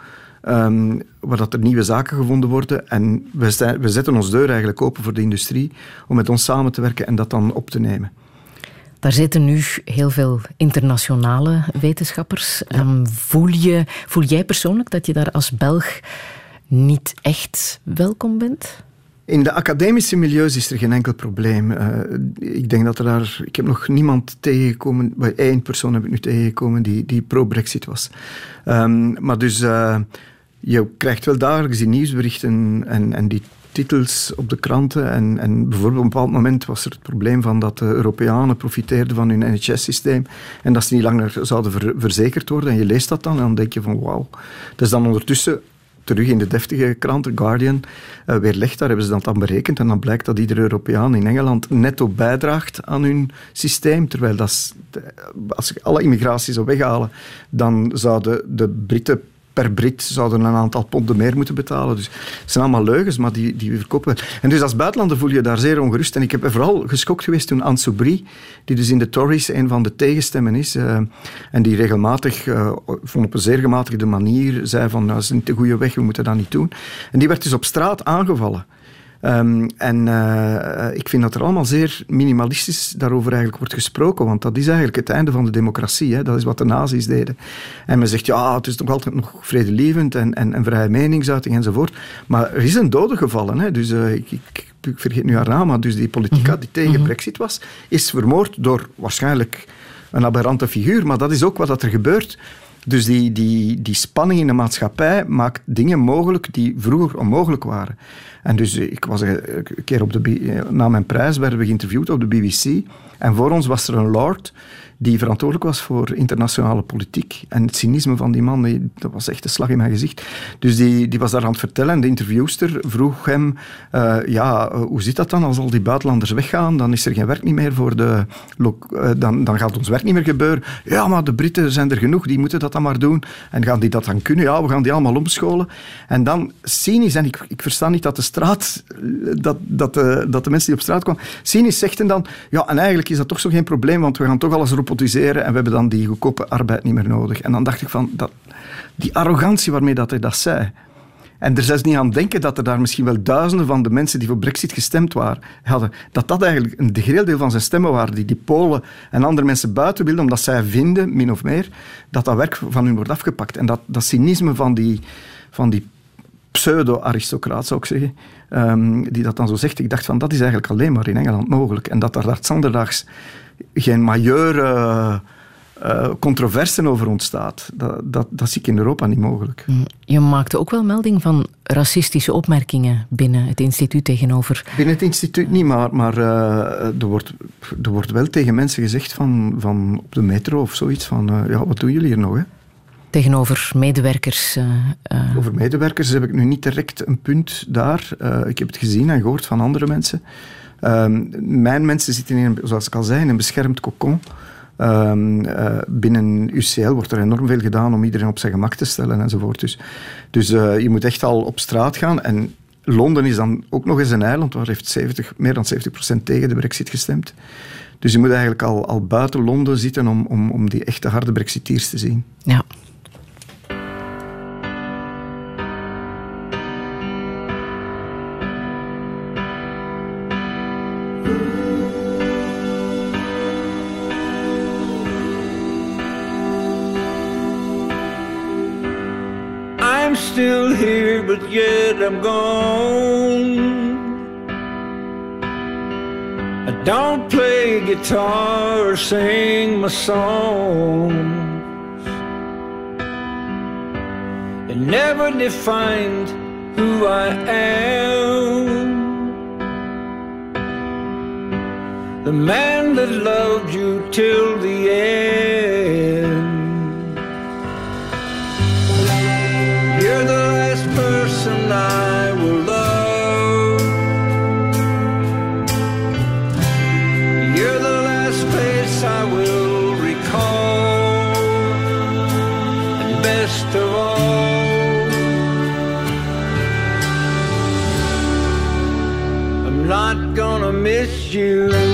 Um, waar dat er nieuwe zaken gevonden worden. En we, zijn, we zetten ons deur eigenlijk open voor de industrie om met ons samen te werken en dat dan op te nemen.
Daar zitten nu heel veel internationale wetenschappers. Ja. Um, voel, je, voel jij persoonlijk dat je daar als Belg niet echt welkom bent?
In de academische milieus is er geen enkel probleem. Uh, ik denk dat er daar... Ik heb nog niemand tegengekomen... één persoon heb ik nu tegengekomen die, die pro-Brexit was. Um, maar dus... Uh, je krijgt wel dagelijks die nieuwsberichten en, en die titels op de kranten. En, en bijvoorbeeld op een bepaald moment was er het probleem van dat de Europeanen profiteerden van hun NHS-systeem en dat ze niet langer zouden ver, verzekerd worden. En je leest dat dan en dan denk je van wauw. Dat is dan ondertussen terug in de deftige krant, The Guardian, uh, weerlegd. Daar hebben ze dat dan berekend. En dan blijkt dat iedere Europeaan in Engeland netto bijdraagt aan hun systeem. Terwijl dat als je alle immigratie zou weghalen, dan zouden de Britten per Brit zouden een aantal ponden meer moeten betalen. Dus het zijn allemaal leugens, maar die, die verkopen. En dus als buitenlander voel je daar zeer ongerust. En ik heb vooral geschokt geweest toen Anne Soubry, die dus in de Tories een van de tegenstemmen is, uh, en die regelmatig, uh, op een zeer gematigde manier, zei van, nou, dat is niet de goede weg, we moeten dat niet doen. En die werd dus op straat aangevallen. Um, en uh, ik vind dat er allemaal zeer minimalistisch daarover eigenlijk wordt gesproken, want dat is eigenlijk het einde van de democratie. Hè. Dat is wat de nazi's deden. En men zegt, ja, het is nog altijd nog vredelievend en, en, en vrije meningsuiting enzovoort. Maar er is een dode gevallen. Hè. Dus uh, ik, ik, ik, vergeet nu haar naam, maar dus die politica die tegen Brexit was, is vermoord door waarschijnlijk een aberrante figuur. Maar dat is ook wat er gebeurt. Dus die, die, die spanning in de maatschappij maakt dingen mogelijk die vroeger onmogelijk waren. En dus ik was een keer op de, na mijn prijs werden we geïnterviewd op de BBC. En voor ons was er een lord die verantwoordelijk was voor internationale politiek. En het cynisme van die man, dat was echt een slag in mijn gezicht. Dus die, die was daar aan het vertellen en de interviewster vroeg hem, uh, ja, hoe zit dat dan als al die buitenlanders weggaan? Dan is er geen werk niet meer voor de... Uh, dan, dan gaat ons werk niet meer gebeuren. Ja, maar de Britten zijn er genoeg, die moeten dat dan maar doen. En gaan die dat dan kunnen? Ja, we gaan die allemaal omscholen. En dan cynisch, en ik, ik versta niet dat de straat, dat, dat, de, dat de mensen die op straat kwamen, cynisch zegden dan, ja, en eigenlijk is dat toch zo geen probleem, want we gaan toch alles en we hebben dan die goedkope arbeid niet meer nodig. En dan dacht ik van, dat, die arrogantie waarmee dat hij dat zei. En er zelfs niet aan denken dat er daar misschien wel duizenden van de mensen die voor Brexit gestemd waren, hadden, dat dat eigenlijk een groot deel van zijn stemmen waren, die die Polen en andere mensen buiten wilden, omdat zij vinden, min of meer, dat dat werk van hun wordt afgepakt. En dat, dat cynisme van die, van die pseudo-aristocraat, zou ik zeggen, um, die dat dan zo zegt. Ik dacht van, dat is eigenlijk alleen maar in Engeland mogelijk. En dat daar zanderdaags geen majeure uh, controverse over ontstaat. Dat, dat, dat zie ik in Europa niet mogelijk.
Mm. Je maakte ook wel melding van racistische opmerkingen binnen het instituut tegenover...
Binnen het instituut niet, maar, maar uh, er, wordt, er wordt wel tegen mensen gezegd van, van op de metro of zoiets van uh, ja, wat doen jullie hier nog, hè?
tegenover medewerkers? Uh,
Over medewerkers heb ik nu niet direct een punt daar. Uh, ik heb het gezien en gehoord van andere mensen. Uh, mijn mensen zitten, in, zoals ik al zei, in een beschermd cocon. Ehm, binnen UCL wordt er enorm veel gedaan om iedereen op zijn gemak te stellen enzovoort. Dus, dus je moet echt al op straat gaan. En Londen is dan ook nog eens een eiland waar heeft 70, meer dan 70% tegen de brexit gestemd. Dus je moet eigenlijk al, al buiten Londen zitten om, om, om die echte harde brexiteers te zien.
Ja.
I'm gone. I don't play guitar or sing my songs. It never defined who I am. The man that loved you till the end. I will love. You're the last I will recall. And best of all, I'm not gonna miss you.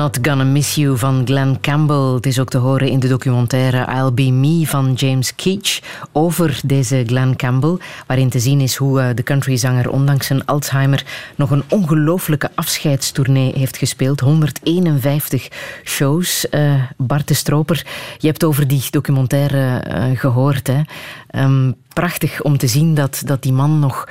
Not Gonna Miss You
van Glenn Campbell. Het is ook te horen in de documentaire I'll Be Me van James Keach over deze Glenn Campbell, waarin te zien is hoe eh, de countryzanger ondanks zijn Alzheimer nog een ongelooflijke afscheidstournee heeft gespeeld. 151 shows. Uh, Bart de Stroper, je hebt over die documentaire uh, gehoord. Hè? Um, prachtig om te zien dat, dat die man nog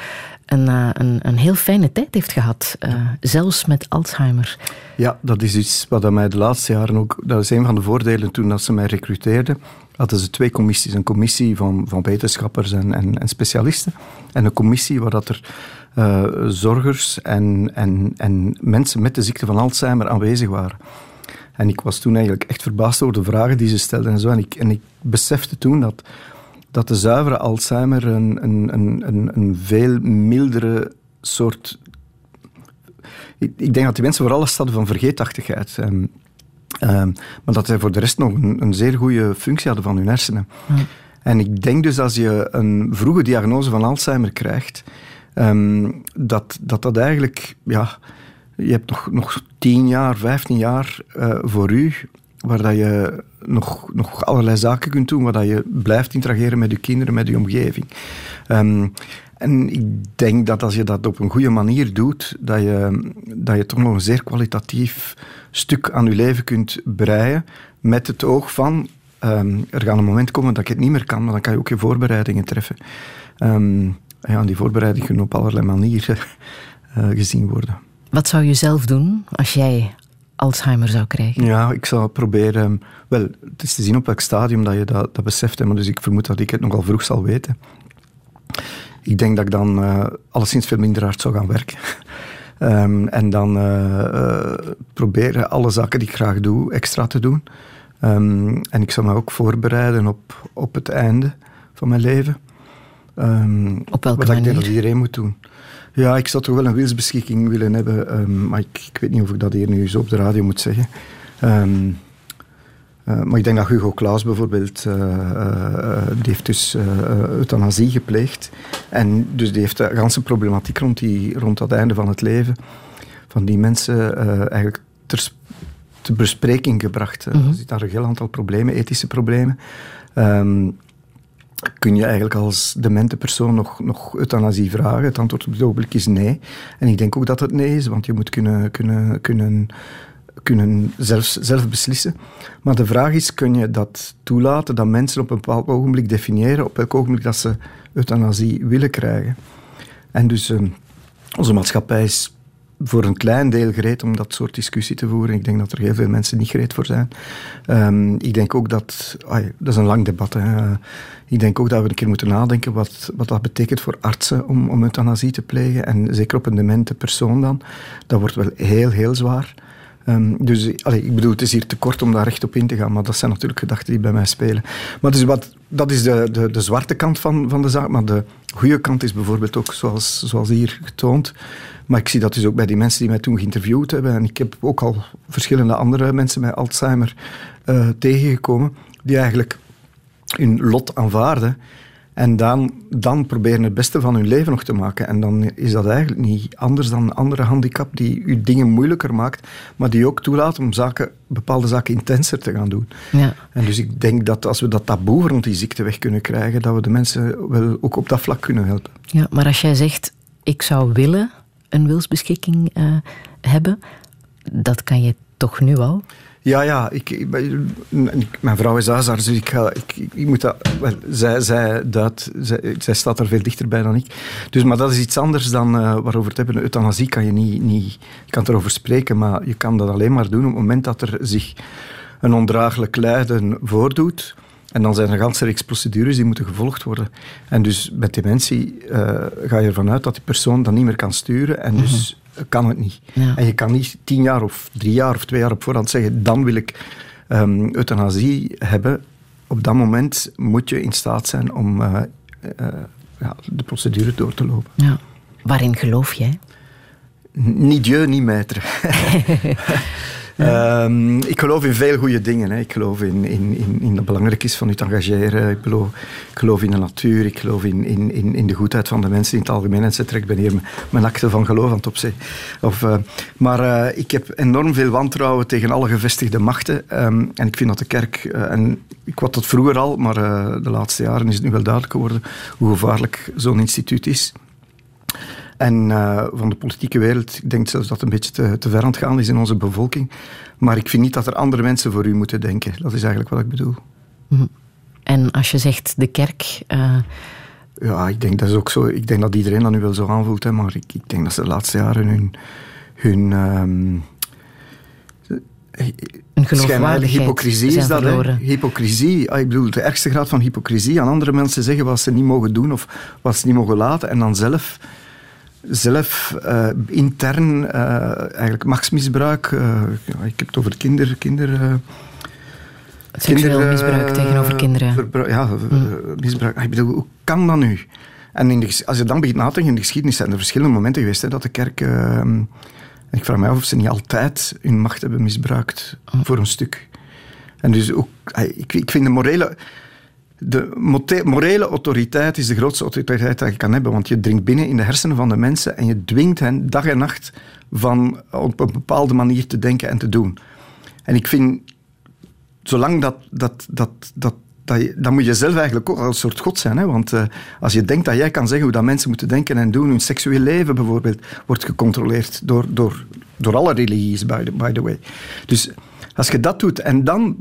een, uh, een, een, heel fijne tijd heeft gehad, uh, zelfs met Alzheimer.
Ja, dat is iets wat mij de laatste jaren ook... Dat is een van de voordelen toen dat ze mij recruteerden. Hadden ze twee commissies. Een commissie van, van wetenschappers en, en, en specialisten. En een commissie waar dat er uh, zorgers en, en, en mensen met de ziekte van Alzheimer aanwezig waren. En ik was toen eigenlijk echt verbaasd over de vragen die ze stelden en zo. En ik, en ik besefte toen dat dat de zuivere Alzheimer een, een, een, een, veel mildere soort. Ik, ik, denk dat die mensen vooral last hadden van vergeetachtigheid. Um, um, maar dat zij voor de rest nog een, een zeer goede functie hadden van hun hersenen. En ik denk dus als je een vroege diagnose van Alzheimer krijgt, um, dat, dat dat eigenlijk. Ja, je hebt nog, nog 10 jaar, 15 jaar uh, voor u waar dat je nog, nog allerlei zaken kunt doen, waar dat je blijft interageren met je kinderen, met je omgeving. Um, en ik denk dat als je dat op een goede manier doet, dat je, dat je toch nog een zeer kwalitatief stuk aan je leven kunt breien, met het oog van, um, er gaat een moment komen dat ik het niet meer kan, maar dan kan je ook je voorbereidingen treffen. Um, ja, die voorbereidingen kunnen op allerlei manieren uh, gezien worden.
Wat zou je zelf doen als jij Alzheimer zou krijgen?
Ja, ik zou proberen... Wel, het is te zien op welk stadium dat je dat, dat beseft. Maar dus ik vermoed dat ik het nogal vroeg zal weten. Ik denk dat ik dan uh, alleszins veel minder hard zou gaan werken. um, en dan uh, uh, proberen alle zaken die ik graag doe, extra te doen. Um, en ik zou me ook voorbereiden op, op het einde van mijn leven. Um,
op welke
wat
manier?
ik denk dat iedereen moet doen. Ja, ik zou toch wel een wilsbeschikking willen hebben, um, maar ik, ik, weet niet of ik dat hier nu zo op de radio moet zeggen. Um, uh, maar ik denk dat Hugo Claus bijvoorbeeld, uh, uh, die heeft dus euthanasie gepleegd. En dus die heeft de ganse problematiek rond, die, rond dat einde van het leven van die mensen eigenlijk ter, ter bespreking gebracht. Mm -hmm. Er zitten daar een heel aantal problemen, ethische problemen. Um, kun je eigenlijk als demente persoon nog, nog euthanasie vragen? Het antwoord op het ogenblik is nee. En ik denk ook dat het nee is, want je moet kunnen, kunnen, kunnen, kunnen zelf, zelf beslissen. Maar de vraag is, kun je dat toelaten, dat mensen op een bepaald ogenblik definiëren op welk ogenblik dat ze euthanasie willen krijgen? En dus uh, onze maatschappij is voor een klein deel gereed om dat soort discussie te voeren. Ik denk dat er heel veel mensen niet gereed voor zijn. Um, ik denk ook dat... Dat is een lang debat. Hè. Ik denk ook dat we een keer moeten nadenken wat, wat dat betekent voor artsen om, om euthanasie te plegen. En zeker op een demente persoon dan. Dat wordt wel heel, heel zwaar. Um, dus ik bedoel, het is hier te kort om daar recht op in te gaan, maar dat zijn natuurlijk gedachten die bij mij spelen. Maar dus wat, dat is de, de, de zwarte kant van, van de zaak, maar de goede kant is bijvoorbeeld ook, zoals, zoals hier getoond, maar ik zie dat dus ook bij die mensen die mij toen geïnterviewd hebben, en ik heb ook al verschillende andere mensen met Alzheimer uh, tegengekomen, die eigenlijk hun lot aanvaarden en dan, dan proberen het beste van hun leven nog te maken. En dan is dat eigenlijk niet anders dan een andere handicap die u dingen moeilijker maakt, maar die ook toelaat om zaken, bepaalde zaken intenser te gaan doen.
Ja.
En dus ik denk dat als we dat taboe rond die ziekte weg kunnen krijgen, dat we de mensen wel ook op dat vlak kunnen helpen.
Ja, maar als jij zegt, ik zou willen een wilsbeschikking uh, hebben, dat kan je toch nu al?
Ja, ja. Ik, mijn vrouw is huisarts, dus ik, ik, moet dat... Wel, zij, zij, zij, staat er veel dichterbij dan ik. Dus, maar dat is iets anders dan uh, waarover het hebben. Euthanasie kan je niet... niet je kan erover spreken, maar je kan dat alleen maar doen op het moment dat er zich een ondraaglijk lijden voordoet. En dan zijn er een ganse reeks procedures die moeten gevolgd worden. En dus met dementie uh, ga je ervan uit dat die persoon dat niet meer kan sturen. En dus... Mm -hmm kan het niet.
Ja.
En je kan niet tien jaar of drie jaar of twee jaar op voorhand zeggen, dan wil ik um, euthanasie hebben. Op dat moment moet je in staat zijn om uh, uh, ja, de procedure door te lopen.
Ja. Waarin geloof jij?
Niet Dieu, niet Ehm, ik geloof in veel goede dingen. Hè. Ik geloof in, in, in, in dat belangrijk is van je te engageren. Ik geloof, ik geloof in de natuur. Ik geloof in, in, in, in de goedheid van de mensen in het algemeen. En ik ben hier mijn akte van geloof aan het. Of, uh, maar uh, ik heb enorm veel wantrouwen tegen alle gevestigde machten. Um, en ik vind dat de kerk... Uh, en ik had dat vroeger al, maar de laatste jaren is het nu wel duidelijk geworden hoe gevaarlijk zo'n instituut is. En uh, van de politieke wereld, ik denk zelfs dat het een beetje te, te ver aan het gaan is in onze bevolking. Maar ik vind niet dat er andere mensen voor u moeten denken. Dat is eigenlijk wat ik bedoel.
Mhm. En als je zegt de kerk. Uh...
Ja, ik denk dat is ook zo. Ik denk dat iedereen dat nu wel zo aanvoelt. Hè, maar ik, ik denk dat ze de laatste jaren hun. hun um,
een geloofwaardigheid
hypocrisie is dat, hè? Hypocrisie. Ah, ik bedoel, de ergste graad van hypocrisie. Aan andere mensen zeggen wat ze niet mogen doen of wat ze niet mogen laten. En dan zelf zelf uh, intern uh, eigenlijk machtsmisbruik. Uh, ja, ik heb het over kinder... kinder
Seksueel misbruik tegenover kinderen.
ja, mm. misbruik. Ik bedoel, hoe kan dat nu? En in de, als je dan begint na te denken in de geschiedenis, zijn er verschillende momenten geweest hè, dat de kerk... Ik vraag me af of ze niet altijd hun macht hebben misbruikt mm. voor een stuk. En dus ook, ik, ik vind de morele de morele autoriteit is de grootste autoriteit die je kan hebben, want je dringt binnen in de hersenen van de mensen en je dwingt hen dag en nacht van op een bepaalde manier te denken en te doen. En ik vind, zolang dat, dat, dat, dat, dat dan moet je zelf eigenlijk ook een soort god zijn. Hè? Want uh, als je denkt dat jij kan zeggen hoe dat mensen moeten denken en doen, hun seksueel leven bijvoorbeeld, wordt gecontroleerd door, door, door alle religies, by the, by the way. Dus als je dat doet en dan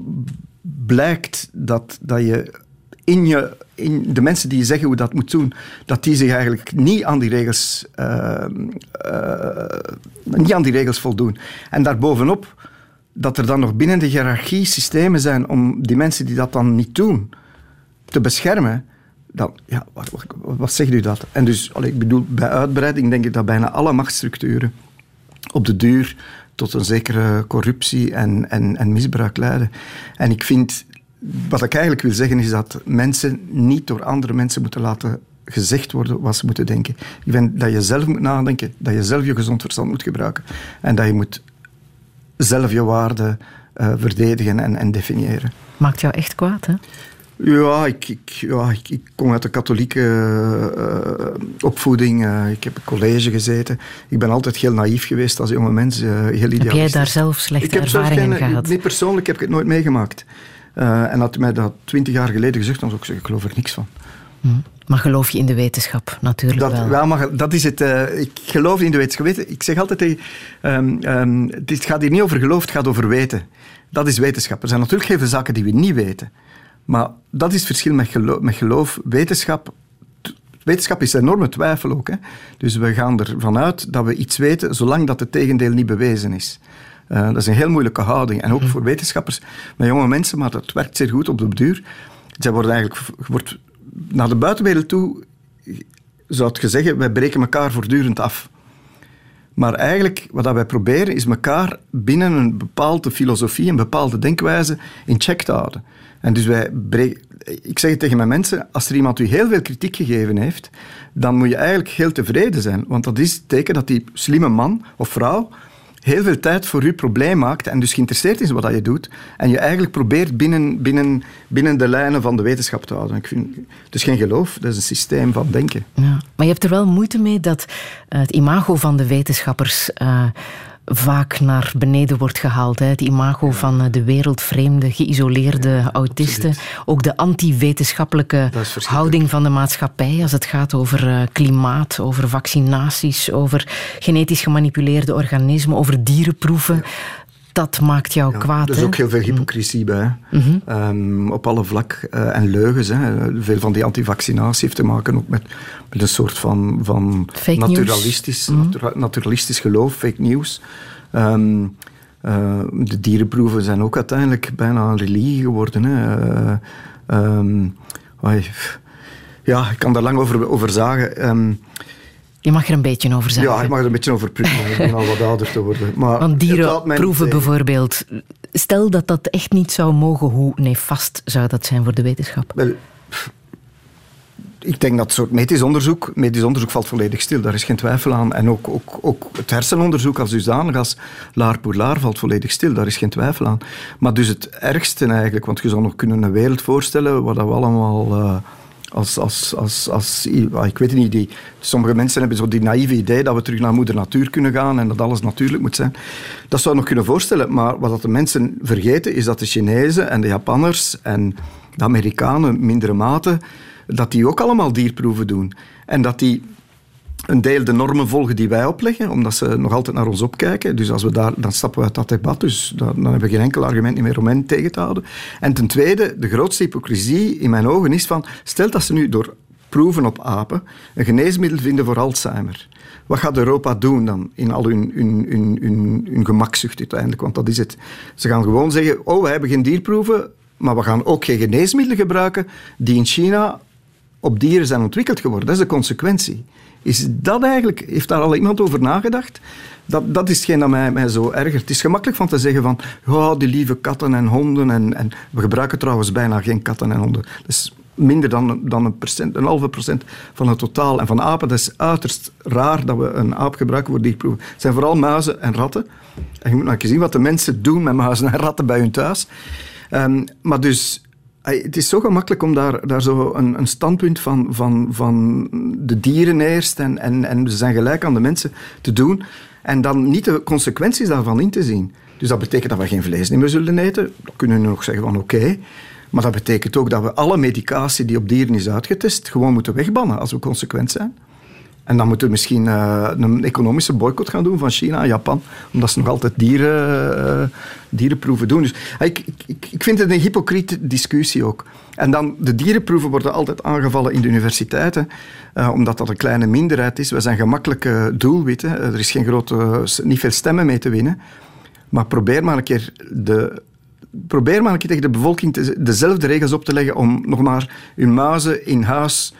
blijkt dat, dat je in, je, in de mensen die je zeggen hoe dat moet doen, dat die zich eigenlijk niet aan die regels, uh, uh, niet aan die regels voldoen. En daarbovenop dat er dan nog binnen de hiërarchie systemen zijn om die mensen die dat dan niet doen te beschermen. Dan, ja, wat, wat, zegt u dat? En dus, ik bedoel, bij uitbreiding denk ik dat bijna alle machtsstructuren op de duur tot een zekere corruptie en, en, en misbruik leiden. En ik vind wat ik eigenlijk wil zeggen is dat mensen niet door andere mensen moeten laten gezegd worden wat ze moeten denken. Ik vind dat je zelf moet nadenken, dat je zelf je gezond verstand moet gebruiken en dat je moet zelf je waarden uh, verdedigen en, en, definiëren.
Maakt jou echt kwaad, hè?
Ja, ik, ik, ja, ik, ik kom uit de katholieke uh, opvoeding. Uh, ik heb een college gezeten. Ik ben altijd heel naïef geweest als jonge mens. heel
heb jij daar zelf slechte ervaringen gehad?
Nee, persoonlijk heb ik het nooit meegemaakt. Uh, en had mij dat twintig jaar geleden gezegd, dan zou ik zeggen, ik geloof er niks van.
Hm. Maar geloof je in de wetenschap natuurlijk
dat,
wel?
wel maar dat is het. Uh, ik geloof in de wetenschap. Ik zeg altijd tegen... Um, um, het gaat hier niet over geloof, het gaat over weten. Dat is wetenschap. Er zijn natuurlijk heel veel zaken die we niet weten. Maar dat is het verschil met geloof. Met geloof. Wetenschap Wetenschap is enorme twijfel ook. Hè? Dus we gaan ervan uit dat we iets weten, zolang dat het tegendeel niet bewezen is. Uh, dat is een heel moeilijke houding. En ook mhm. voor wetenschappers, met jonge mensen, maar dat werkt zeer goed op de duur. Zij worden eigenlijk wordt, naar de buitenwereld toe, zou je zeggen, wij breken elkaar voortdurend af. Maar eigenlijk, wat wij proberen, is elkaar binnen een bepaalde filosofie, een bepaalde denkwijze in check te houden. En dus wij breken, ik zeg het tegen mijn mensen, als er iemand u heel veel kritiek gegeven heeft, dan moet je eigenlijk heel tevreden zijn. Want dat is het teken dat die slimme man of vrouw heel veel tijd voor je probleem maakt en dus geïnteresseerd is wat je doet en je eigenlijk probeert binnen, binnen, binnen de lijnen van de wetenschap te houden. Ik vind, is geen geloof, dat is een systeem van denken.
Ja, maar je hebt er wel moeite mee dat uh, het imago van de wetenschappers uh, vaak naar beneden wordt gehaald. Hè. Het imago van eh, de wereldvreemde, geïsoleerde autisten. Ook de anti-wetenschappelijke houding van de maatschappij als het gaat over eh, klimaat, over vaccinaties, over genetisch gemanipuleerde organismen, over dierenproeven. Dat maakt jou kwaad.
Er is ook heel veel hypocrisie bij. Mhm. Ehm, op alle vlak. Uh, en leugens. Hè. Veel van die antivaccinatie heeft te maken ook met, met een soort van, van naturalistisch, mm naturalistisch geloof, fake news. Ehm, eh, de dierenproeven zijn ook uiteindelijk bijna een religie geworden. Hè. Uh, ja, ik kan daar lang over, over zagen.
Je mag er een beetje over zeggen.
Ja, ik mag er een beetje over praten. Ik ben al wat ouder te worden. Maar
Want dierenproeven bijvoorbeeld. Stel dat dat echt niet zou mogen, hoe nefast zou dat zijn voor de wetenschap?
Wel, ik denk dat soort medisch onderzoek, medisch onderzoek valt volledig stil, daar is geen twijfel aan. En ook, ook, ook het hersenonderzoek als dusdanig, als laar pour laar, valt volledig stil, daar is geen twijfel aan. Maar dus het ergste eigenlijk, want je zou nog kunnen een wereld voorstellen waar dat we allemaal... Uh, als, als, als, als, ik weet het niet, die, sommige mensen hebben zo die naïeve idee dat we terug naar moeder natuur kunnen gaan en dat alles natuurlijk moet zijn. Dat zou je nog kunnen voorstellen, maar wat de mensen vergeten is dat de Chinezen en de Japanners en de Amerikanen mindere mate dat die ook allemaal dierproeven doen. En dat die een deel de normen volgen die wij opleggen, omdat ze nog altijd naar ons opkijken. Dus als we daar, dan stappen we uit dat debat, dus dan, dan hebben we geen enkel argument meer om hen tegen te houden. En ten tweede, de grootste hypocrisie in mijn ogen is van, stel dat ze nu door proeven op apen een geneesmiddel vinden voor Alzheimer. Wat gaat Europa doen dan in al hun, hun, hun, hun, hun gemakzucht uiteindelijk? Want dat is het. Ze gaan gewoon zeggen, oh, we hebben geen dierproeven, maar we gaan ook geen geneesmiddelen gebruiken die in China op dieren zijn ontwikkeld geworden. Dat is de consequentie. Is dat eigenlijk, heeft daar al iemand over nagedacht? Dat, dat is hetgeen dat mij, mij zo ergert. Het is gemakkelijk van te zeggen van, oh, die lieve katten en honden. En, en we gebruiken trouwens bijna geen katten en honden. Dat is minder dan, dan een, procent, een halve procent van het totaal. En van apen, dat is uiterst raar dat we een aap gebruiken voor dierproeven. Het zijn vooral muizen en ratten. En je moet nou zien wat de mensen doen met muizen en ratten bij hun thuis. Um, maar dus het is zo gemakkelijk om daar, daar zo een, een standpunt van, van, van de dieren eerst en, en, en ze zijn gelijk aan de mensen te doen en dan niet de consequenties daarvan in te zien. Dus dat betekent dat we geen vlees meer zullen eten. Dan kunnen we nog zeggen van oké. Maar dat betekent ook dat we alle medicatie die op dieren is uitgetest gewoon moeten wegbannen als we consequent zijn. En dan moeten we misschien uh, een economische boycott gaan doen van China en Japan, omdat ze nog altijd dieren, uh, dierenproeven doen. Dus uh, ik, ik, ik vind het een hypocriete discussie ook. En dan, de dierenproeven worden altijd aangevallen in de universiteiten, eh, omdat dat een kleine minderheid is. We zijn gemakkelijke doelwitten. Er is geen grote, niet veel stemmen mee te winnen. Maar probeer maar een keer de probeer maar een keer tegen de bevolking dezelfde regels op te leggen om nog maar uw muizen in huis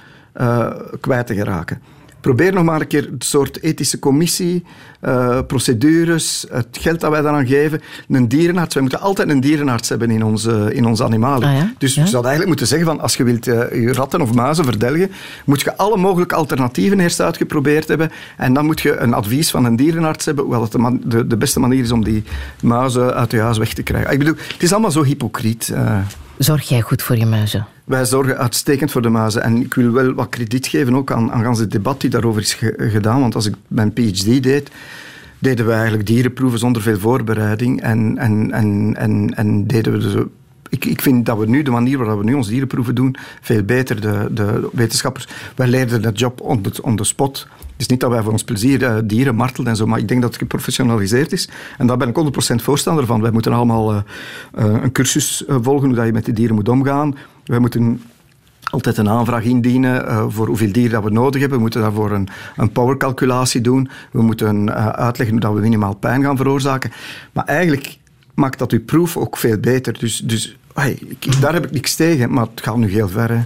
kwijt te geraken. Probeer nog maar een keer een soort ethische commissie, uh, procedures, het geld dat wij daaraan geven. Een dierenarts. Wij moeten altijd een dierenarts hebben in onze, in onze animalen.
Ah, ja?
Dus
ja?
je zou eigenlijk moeten zeggen van als je wilt uh, je ratten of muizen verdelgen, moet je alle mogelijke alternatieven eerst uitgeprobeerd hebben. En dan moet je een advies van een dierenarts hebben, hoewel het de, de, de beste manier is om die muizen uit je huis weg te krijgen. Ik bedoel, het is allemaal zo hypocriet. Uh.
Zorg jij goed voor je muizen?
Wij zorgen uitstekend voor de muizen. En ik wil wel wat krediet geven ook aan, aan het debat die daarover is ge gedaan. Want als ik mijn PhD deed, deden we eigenlijk dierenproeven zonder veel voorbereiding. En, en, en, en, en deden we dus ik, ik, vind dat we nu, de manier waarop we nu ons dierenproeven doen, veel beter. De, de wetenschappers, wij leerden dat job on the, on the spot. Is niet dat wij voor ons plezier uh, dieren martelen en zo, maar ik denk dat het geprofessionaliseerd is. En daar ben ik 100% voorstander van. Wij moeten allemaal uh, uh, een cursus volgen hoe dat je met die dieren moet omgaan. Wij moeten altijd een aanvraag indienen voor hoeveel dieren dat we nodig hebben. We moeten daarvoor een, een powercalculatie doen. We moeten uitleggen hoe dat we minimaal pijn gaan veroorzaken. Maar eigenlijk maakt dat uw proef ook veel beter. Dus, dus ik, daar heb ik niks tegen, maar het gaat nu heel ver.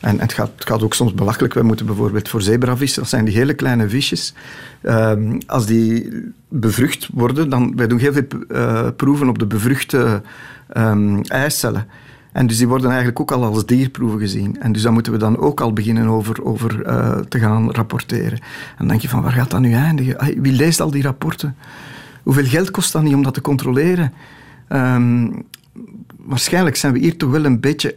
En het gaat, gaat, ook soms belachelijk. We moeten bijvoorbeeld voor zebravissen, dat zijn die hele kleine visjes, um, als die bevrucht worden, dan, wij doen heel veel uh, proeven op de bevruchte um, eicellen. En dus die worden eigenlijk ook al als dierproeven gezien. En dus daar moeten we dan ook al beginnen over, over uh, te gaan rapporteren. En dan denk je van, waar gaat dat nu eindigen? Wie leest al die rapporten? Hoeveel geld kost dat niet om dat te controleren? Um, waarschijnlijk zijn we hier toch wel een beetje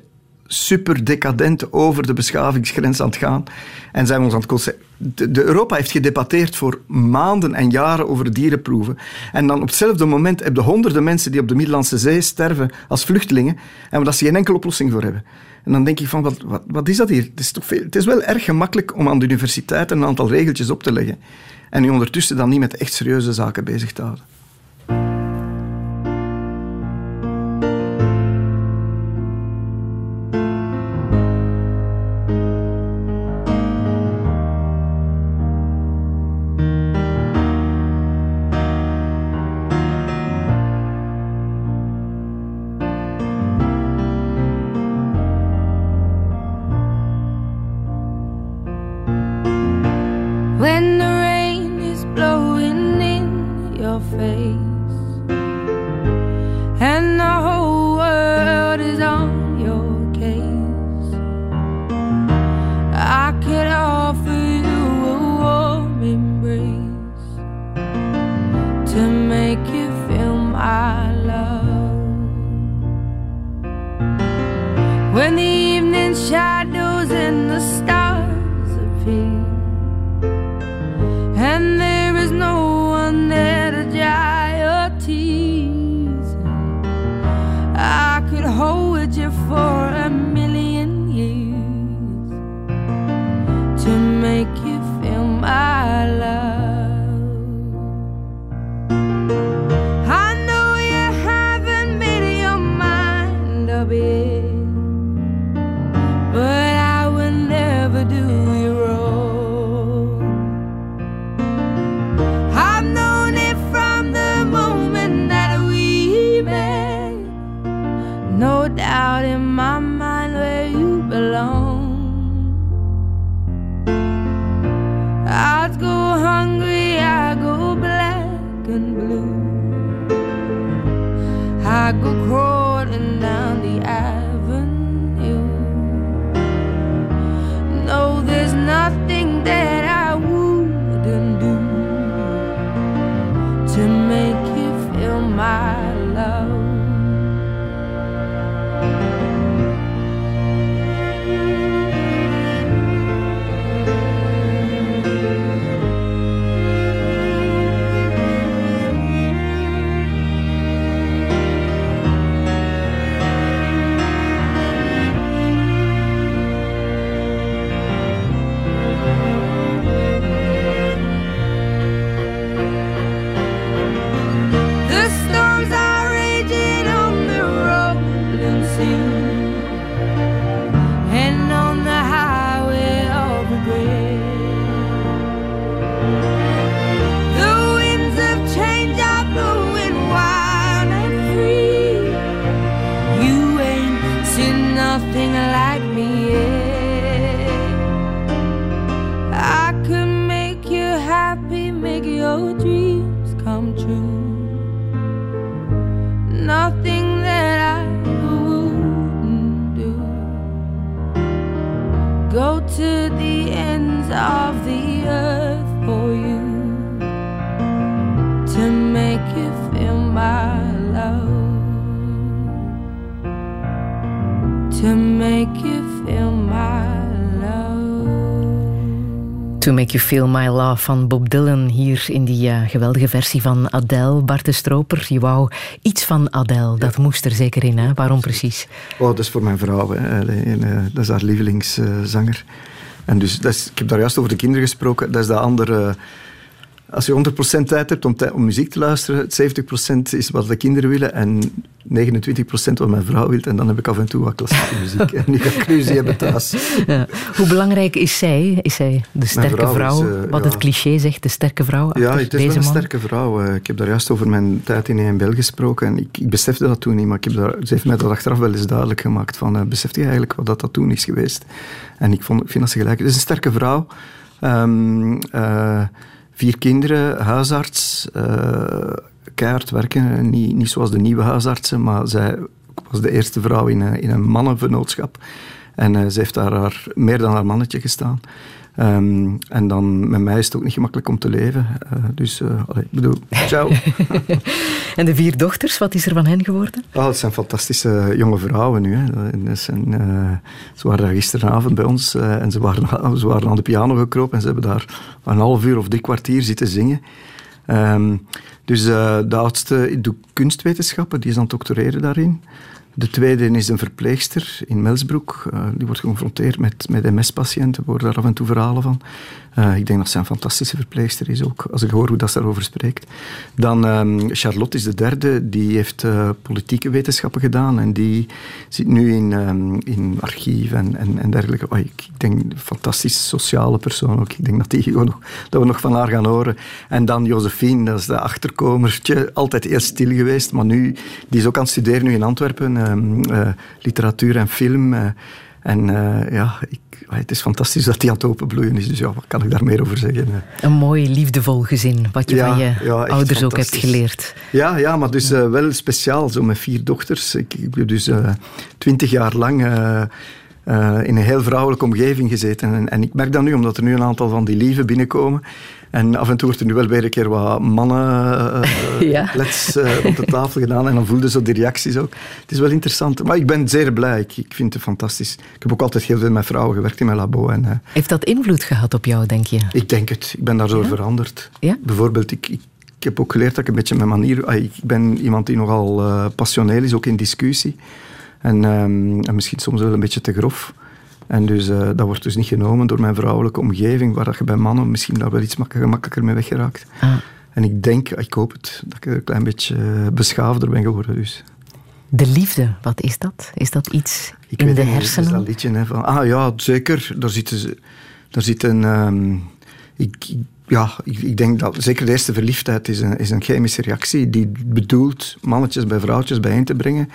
super decadent over de beschavingsgrens aan het gaan. En zijn we ons aan het kosten. De, Europa heeft gedebatteerd voor maanden en jaren over dierenproeven. En dan op hetzelfde moment heb je honderden mensen die op de Middellandse Zee sterven als vluchtelingen. En waar ze geen enkele oplossing voor hebben. En dan denk ik van, wat, wat, wat is dat hier? Het is, toch veel, het is wel erg gemakkelijk om aan de universiteit een aantal regeltjes op te leggen. En u ondertussen dan niet met echt serieuze zaken bezig te houden.
Feel My Love
van Bob Dylan hier in die eh, geweldige versie van Adele. Bart de Stroper, je wou iets van Adele, dat moest er zeker in. Hè? Waarom precies?
Oh, dat is voor mijn vrouw. Hè. Eh, dat is haar lievelingszanger. en dus, dat is, ik heb daar juist over de kinderen gesproken. Dat is de andere... Als je 100% tijd hebt om, om muziek te luisteren, 70% is wat de kinderen willen en 29% wat mijn vrouw wil. En dan heb ik af en toe wat klassieke muziek. En nu ga ik ruzie hebben thuis.
Ja. Hoe belangrijk is zij? Is zij de sterke
vrouw
vrouw?
is, eh,
wat
ja.
het cliché zegt, de sterke vrouw
Ja, het is
deze
wel een
man?
sterke vrouw. Eh, Ik heb daar juist over mijn tijd in EMBL gesproken. En ik, ik besefte dat toen niet, maar ik heb daar, ze heeft mij dat achteraf wel eens duidelijk gemaakt. Van, eh, besefte je eigenlijk wat dat, dat toen is geweest? En ik, vond, ik vind dat ze gelijk. Het is een sterke vrouw. Ehm, eh, vier kinderen, huisarts, eh keihard werken. Niet, niet zoals de nieuwe huisartsen, maar zij was de eerste vrouw in een, in een mannenvernootschap. En eh, ze heeft daar haar, meer dan haar mannetje gestaan. Ehm, en dan met mij is het ook niet gemakkelijk om te leven. Eh, dus, allee, ik bedoel, ciao.
En de vier dochters, wat is er van hen geworden?
Oh, het zijn fantastische jonge vrouwen nu. Hè. En zijn, eh, ze waren daar gisteravond bij ons en ze waren, ze waren aan de piano gekropen en ze hebben daar een half uur of drie kwartier zitten zingen. Ehm, dus de oudste doet kunstwetenschappen, die is aan het doctoreren daarin. De tweede is een verpleegster in Melsbroek. Eh, die wordt geconfronteerd met, met MS-patiënten. We horen daar af en toe verhalen van. Eh, ik denk dat zij een fantastische verpleegster is ook, als ik hoor hoe dat ze daarover spreekt. Dan ehm, Charlotte is de derde. Die heeft eh, politieke wetenschappen gedaan. En die zit nu in, ehm, in archief en, en, dergelijke. Oh, ik, denk, een fantastische sociale persoon ook. Ik denk dat, die nog, dat we nog van haar gaan horen. En dan Josephine, dat is de achterkomertje. Altijd eerst stil geweest, maar nu... Die is ook aan het studeren nu in Antwerpen. ehm, eh, literatuur en film. en ja, ik, het is fantastisch dat die aan het openbloeien is. Dus ja, wat kan ik daar meer over zeggen? eh?
Een mooi, liefdevol gezin, wat je
Ja,
van je
ja,
ouders ook hebt geleerd.
Ja, ja maar dus eh, wel speciaal, zo met vier dochters. Ik, ik heb dus eh, twintig jaar lang in een heel vrouwelijke omgeving gezeten. En, en ik merk dat nu, omdat er nu een aantal van die lieven binnenkomen. En af en toe wordt er nu wel weer een keer wat mannen eh,
Ja.
lets, eh, op de tafel gedaan. En dan voelde zo die reacties ook. Het is wel interessant. Maar ik ben zeer blij. Ik, ik vind het fantastisch. Ik heb ook altijd heel veel met vrouwen gewerkt in mijn labo. En, eh,
Heeft dat invloed gehad op jou, denk je?
ik denk het. Ik ben daar zo veranderd.
Ja?
Bijvoorbeeld, ik, ik, ik heb ook geleerd dat ik een beetje mijn manier... ah, Ik ben iemand die nogal eh, passioneel is, ook in discussie. En, ehm, en misschien soms wel een beetje te grof. En dus, eh, dat wordt dus niet genomen door mijn vrouwelijke omgeving, waar dat je bij mannen misschien daar wel iets mak- gemakkelijker mee weggeraakt.
Ah.
En ik denk, ik hoop het, dat ik er een klein beetje eh, beschaafder ben geworden. Dus.
De liefde, wat is dat? Is dat iets
Ik
in
weet
de
het niet, dat is
hersenen?
dat liedje hè, van... Ah ja, zeker. Daar zitten ze... Daar zit een... ehm, ik, ik- ja, ik, ik denk dat zeker de eerste verliefdheid is een, is een chemische reactie die bedoelt mannetjes bij vrouwtjes bijeen te brengen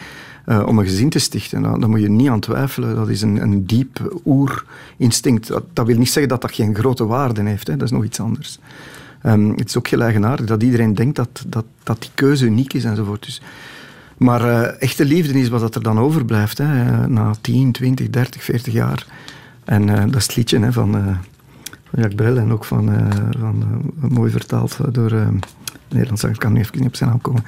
eh, om een gezin te stichten. Daar, daar moet je niet aan twijfelen. Dat is een, een diep oerinstinct. Dat, dat wil niet zeggen dat dat geen grote waarde heeft. Hè. Dat is nog iets anders. Ehm, het is ook heel eigenaardig dat iedereen denkt dat, dat, dat die keuze uniek is enzovoort. Dus maar eh, echte liefde is wat dat er dan overblijft. Hè, eh, na 10, 20, 30, 40 jaar. En dat is het liedje hè, van, van Jacques Brel en ook van, van mooi vertaald door uh, Nederlands. Ik kan nu even niet op zijn naam komen.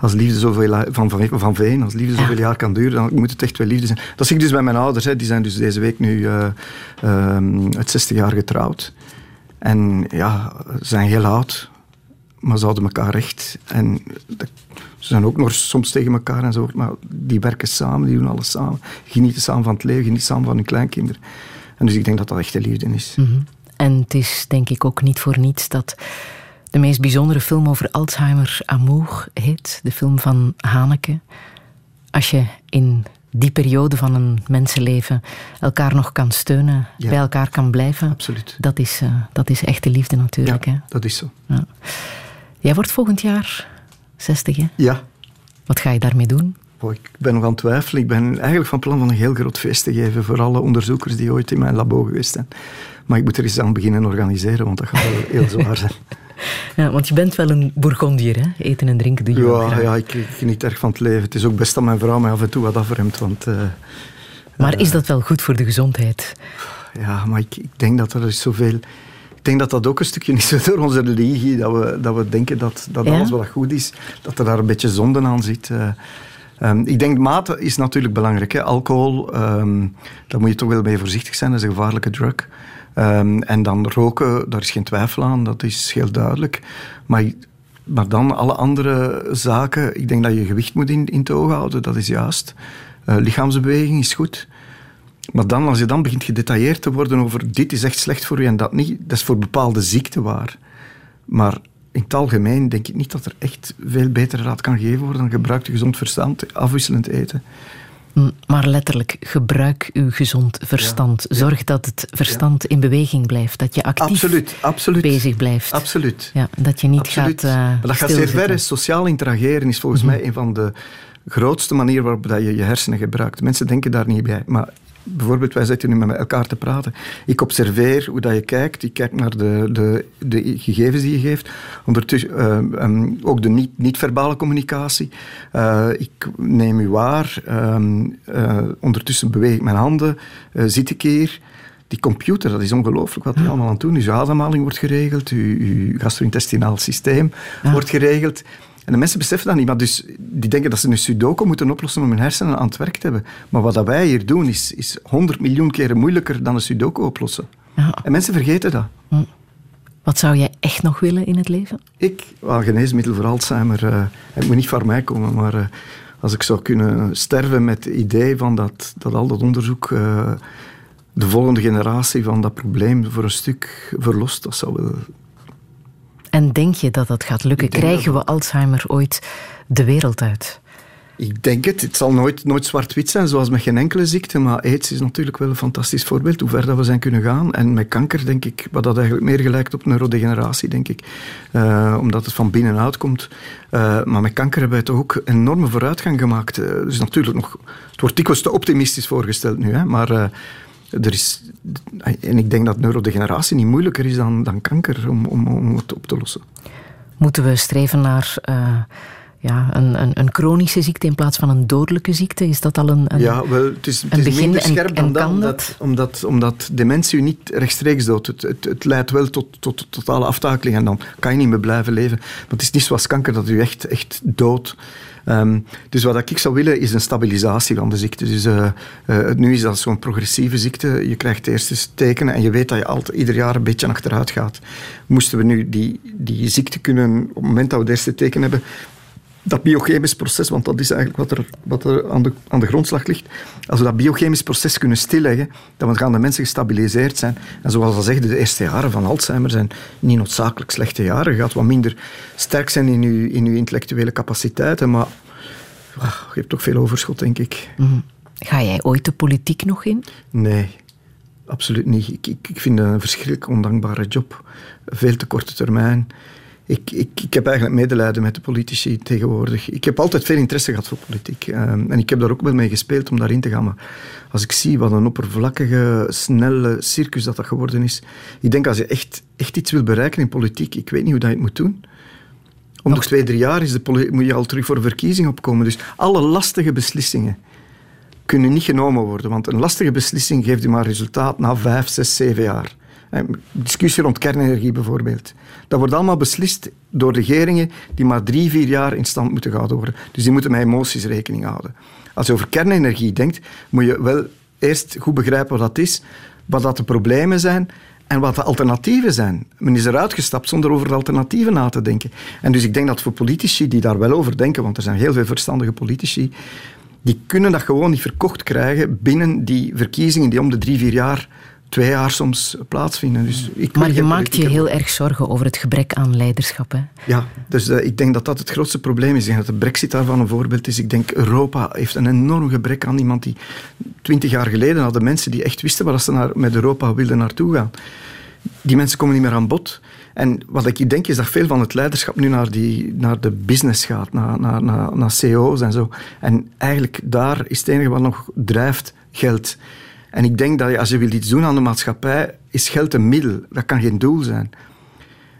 Als liefde zoveel van, van, van Veen, als liefde zoveel jaar kan duren, dan moet het echt wel liefde zijn. Dat zie ik dus bij mijn ouders. Hè. Die zijn dus deze week nu eh ehm, het 60 jaar getrouwd. En ja, ze zijn heel oud, maar ze houden elkaar recht. En ze zijn ook nog soms tegen elkaar en zo, maar die werken samen, die doen alles samen. Genieten samen van het leven, genieten samen van hun kleinkinderen. En dus ik denk dat dat echte liefde is.
Mhm. En het is denk ik ook niet voor niets dat de meest bijzondere film over Alzheimer Amour heet. De film van Haneke. Als je in die periode van een mensenleven elkaar nog kan steunen,
Ja.
bij elkaar kan blijven.
Absoluut.
Dat is, eh, dat is echte liefde natuurlijk. Hè?
Dat is zo.
Ja. Jij wordt volgend jaar 60, hè?
Ja.
Wat ga je daarmee doen?
Oh, ik ben nog aan het twijfelen. Ik ben eigenlijk van plan van een heel groot feest te geven voor alle onderzoekers die ooit in mijn labo geweest zijn. Maar ik moet er eens aan beginnen organiseren, want dat gaat wel heel zwaar zijn.
Ja, want je bent wel een Bourgondier, hè? Eten en drinken doe je
Ja,
graag.
ja ik, ik geniet erg van het leven. Het is ook best dat mijn vrouw mij af en toe wat afremt, want... eh,
Maar is dat wel goed voor de gezondheid?
Ja, maar ik, ik denk dat er is zoveel... Ik denk dat dat ook een stukje is door onze religie, dat we, dat we denken dat, dat
Ja?
alles wat goed is, dat er daar een beetje zonde aan zit. Eh, ehm, ik denk mate is natuurlijk belangrijk. Hè. Alcohol, ehm, daar moet je toch wel mee voorzichtig zijn, dat is een gevaarlijke drug. Ehm, en dan roken, daar is geen twijfel aan, dat is heel duidelijk. Maar, maar dan alle andere zaken, ik denk dat je gewicht moet in, in het oog houden, dat is juist. Eh, lichaamsbeweging is goed. Maar dan, als je dan begint gedetailleerd te worden over dit is echt slecht voor je en dat niet, dat is voor bepaalde ziekten waar. Maar in het algemeen denk ik niet dat er echt veel betere raad kan gegeven worden dan gebruik je gezond verstand, afwisselend eten.
Maar letterlijk, gebruik uw gezond verstand. Zorg dat het verstand in beweging blijft. Dat je actief
Absoluut, absoluut.
bezig blijft.
Absoluut.
Ja, dat je niet
Absoluut.
gaat uh,
maar dat gaat zeer ver. hè. Sociaal interageren is volgens
Mhm.
mij een van de grootste manieren waarop dat je je hersenen gebruikt. Mensen denken daar niet bij. Maar bijvoorbeeld, wij zitten nu met elkaar te praten. Ik observeer hoe dat je kijkt. Ik kijk naar de, de, de gegevens die je geeft. Ondertussen eh, ehm, ook de niet- niet-verbale communicatie. Eh, ik neem u waar. Ehm, eh, ondertussen beweeg ik mijn handen. Zit ik hier. Die computer, dat is ongelooflijk wat die allemaal aan het doen is. Uw ademhaling wordt geregeld, uw, uw gastro-intestinaal systeem wordt geregeld. En de mensen beseffen dat niet, maar dus, die denken dat ze een sudoku moeten oplossen om hun hersenen aan het werk te hebben. Maar wat dat wij hier doen, is, is 100 miljoen keren moeilijker dan een sudoku oplossen. En mensen vergeten dat.
Wat zou jij echt nog willen in het leven?
Ik, wel, geneesmiddel voor Alzheimer, eh, het moet niet van mij komen, maar eh, als ik zou kunnen sterven met het idee van dat, dat al dat onderzoek eh, de volgende generatie van dat probleem voor een stuk verlost, dat zou wel...
En denk je dat dat gaat lukken? Krijgen we Alzheimer ooit de wereld uit?
Ik denk het. Het zal nooit, nooit zwart-wit zijn, zoals met geen enkele ziekte. Maar aids is natuurlijk wel een fantastisch voorbeeld, hoe ver dat we zijn kunnen gaan. En met kanker, denk ik, wat dat eigenlijk meer gelijkt op neurodegeneratie, denk ik. Eh, omdat het van binnenuit komt. Eh, maar met kanker hebben wij toch ook enorme vooruitgang gemaakt. Eh, dus natuurlijk nog... Het wordt dikwijls te optimistisch voorgesteld nu, hè. Maar... er is, en ik denk dat neurodegeneratie niet moeilijker is dan, dan kanker om, om, om het op te lossen.
Moeten we streven naar eh, ja, een, een, een chronische ziekte in plaats van een dodelijke ziekte? Is dat al een, een
ja, wel, het is, het is minder
en-
scherp dan
en
dat, omdat, omdat, omdat dementie u niet rechtstreeks doodt. Het, het, het leidt wel tot, tot totale aftakeling en dan kan je niet meer blijven leven. Maar het is niet zoals kanker dat u echt, echt doodt. Ehm, dus wat ik zou willen is een stabilisatie van de ziekte. Dus, eh, eh, nu is dat zo'n progressieve ziekte. Je krijgt de eerste tekenen en je weet dat je altijd, ieder jaar een beetje achteruit gaat. Moesten we nu die, die ziekte kunnen, op het moment dat we de eerste tekenen hebben, dat biochemisch proces, want dat is eigenlijk wat er, wat er aan, de, aan de grondslag ligt. Als we dat biochemisch proces kunnen stilleggen, dan gaan de mensen gestabiliseerd zijn. En zoals al zeggen, de eerste jaren van Alzheimer zijn niet noodzakelijk slechte jaren. Je gaat wat minder sterk zijn in je, in uw intellectuele capaciteiten, maar ah, je hebt toch veel overschot, denk ik.
Mhm. Ga jij ooit de politiek nog in?
Nee, absoluut niet. Ik, ik, ik vind het een verschrikkelijk ondankbare job. Veel te korte termijn. Ik, ik, ik heb eigenlijk medelijden met de politici tegenwoordig. Ik heb altijd veel interesse gehad voor politiek. Ehm, en ik heb daar ook wel mee gespeeld om daarin te gaan. Maar als ik zie wat een oppervlakkige, snelle circus dat dat geworden is. Ik denk als je echt, echt iets wil bereiken in politiek, ik weet niet hoe dat je het moet doen. Om de twee, drie jaar is de moet je al terug voor verkiezing opkomen. Dus alle lastige beslissingen kunnen niet genomen worden. Want een lastige beslissing geeft u maar resultaat na vijf, zes, zeven jaar. Eh, Discussie rond kernenergie bijvoorbeeld. Dat wordt allemaal beslist door regeringen die maar drie, vier jaar in stand moeten gehouden worden. Dus die moeten met emoties rekening houden. Als je over kernenergie denkt, moet je wel eerst goed begrijpen wat dat is, wat dat de problemen zijn en wat de alternatieven zijn. Men is eruit gestapt zonder over de alternatieven na te denken. En dus ik denk dat voor politici die daar wel over denken, want er zijn heel veel verstandige politici, die kunnen dat gewoon niet verkocht krijgen binnen die verkiezingen die om de drie, vier jaar, twee jaar soms plaatsvinden. Dus ik
Maar je maakt je heel erg zorgen over het gebrek aan leiderschap. Hè?
Ja, dus eh, ik denk dat dat het grootste probleem is. Denk dat de brexit daarvan een voorbeeld is. Ik denk Europa heeft een enorm gebrek aan iemand die... Twintig jaar geleden hadden mensen die echt wisten waar ze naar, met Europa wilden naartoe gaan. Die mensen komen niet meer aan bod. En wat ik denk is dat veel van het leiderschap nu naar, die, naar de business gaat, naar, naar, naar, naar CEO's en zo. En eigenlijk daar is het enige wat nog drijft geld. En ik denk dat als je wilt iets doen aan de maatschappij, is geld een middel. Dat kan geen doel zijn.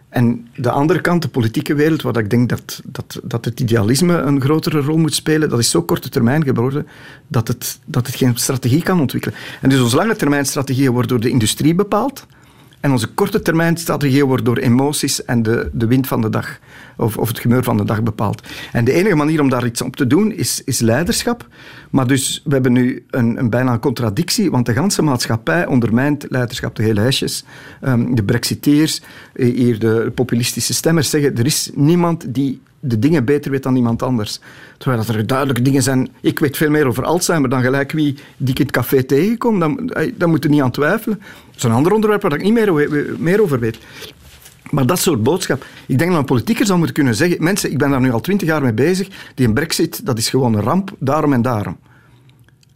En de andere kant, de politieke wereld, waar ik denk dat, dat, dat het idealisme een grotere rol moet spelen, dat is zo korte termijn geworden dat het, dat het geen strategie kan ontwikkelen. En dus onze lange termijn strategieën worden door de industrie bepaald. En onze korte termijn strategieën worden door emoties en de, de wind van de dag, of, of het gemeur van de dag bepaald. En de enige manier om daar iets op te doen is, is leiderschap. Maar dus, we hebben nu een, een bijna contradictie, want de ganse maatschappij ondermijnt leiderschap. De hele hesjes, ehm, de brexiteers, eh, hier de populistische stemmers zeggen, er is niemand die de dingen beter weet dan iemand anders. Terwijl dat er duidelijke dingen zijn. Ik weet veel meer over Alzheimer dan gelijk wie die ik in het café tegenkom. Dan, eh, moet je niet aan twijfelen. Dat is een ander onderwerp waar ik niet meer, meer over weet. Maar dat soort boodschap. Ik denk dat een politieker zou moeten kunnen zeggen: mensen, ik ben daar nu al twintig jaar mee bezig. Die een brexit, dat is gewoon een ramp, daarom en daarom.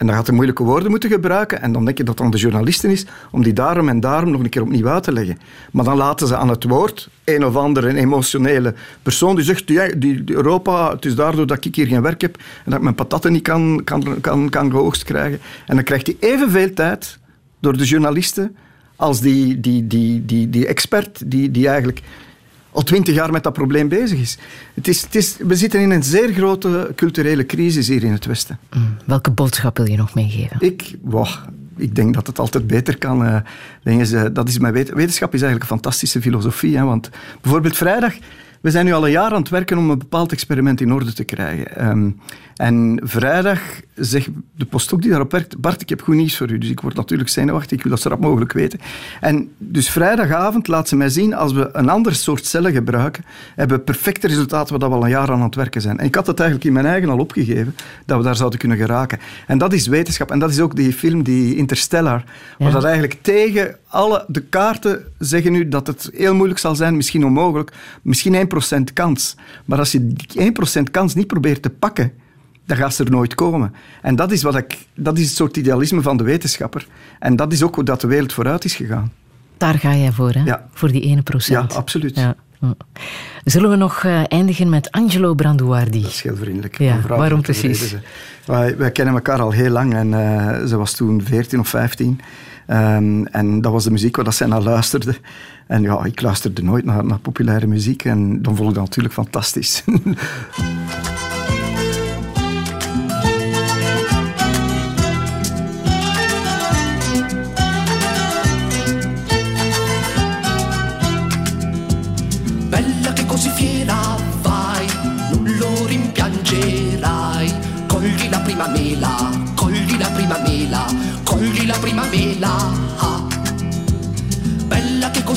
En dan gaat hij moeilijke woorden moeten gebruiken. En dan denk je dat het aan de journalisten is om die daarom en daarom nog een keer opnieuw uit te leggen. Maar dan laten ze aan het woord een of andere emotionele persoon die zegt: die, Europa, het is daardoor dat ik hier geen werk heb en dat ik mijn patatten niet kan, kan, kan, kan geoogst krijgen. En dan krijgt hij evenveel tijd door de journalisten als die, die, die, die, die expert die, die eigenlijk al twintig jaar met dat probleem bezig is. Het is, het is. We zitten in een zeer grote culturele crisis hier in het Westen.
Welke boodschap wil je nog meegeven?
Ik, wow, ik denk dat het altijd beter kan. eh, dat is mijn wet- wetenschap is eigenlijk een fantastische filosofie. Hè, want bijvoorbeeld vrijdag, we zijn nu al een jaar aan het werken om een bepaald experiment in orde te krijgen. Ehm, en vrijdag zegt de postdoc die daarop werkt, Bart, ik heb goed nieuws voor u. Dus ik word natuurlijk zenuwachtig, ik wil dat zo rap mogelijk weten. En dus vrijdagavond laat ze mij zien, als we een ander soort cellen gebruiken, hebben we perfecte resultaten waar we al een jaar aan het werken zijn. En ik had het eigenlijk in mijn eigen al opgegeven, dat we daar zouden kunnen geraken. En dat is wetenschap. En dat is ook die film, die Interstellar, waar
Ja.
dat eigenlijk tegen alle de kaarten zeggen nu dat het heel moeilijk zal zijn, misschien onmogelijk, misschien 1% kans. Maar als je die 1% kans niet probeert te pakken, dan gaat ze er nooit komen. En dat is, wat ik, dat is het soort idealisme van de wetenschapper. En dat is ook hoe dat de wereld vooruit is gegaan.
Daar ga jij voor, hè?
Ja.
Voor die ene procent.
Ja, absoluut.
Ja. Zullen we nog eh, eindigen met Angelo Branduardi? Dat
is heel vriendelijk.
Ja, waarom precies?
wij kennen elkaar al heel lang en eh, ze was toen 14 of 15. Ehm, en dat was de muziek waar dat zij naar luisterde. En ja, ik luisterde nooit naar, naar populaire muziek en dan vond ik dat natuurlijk fantastisch.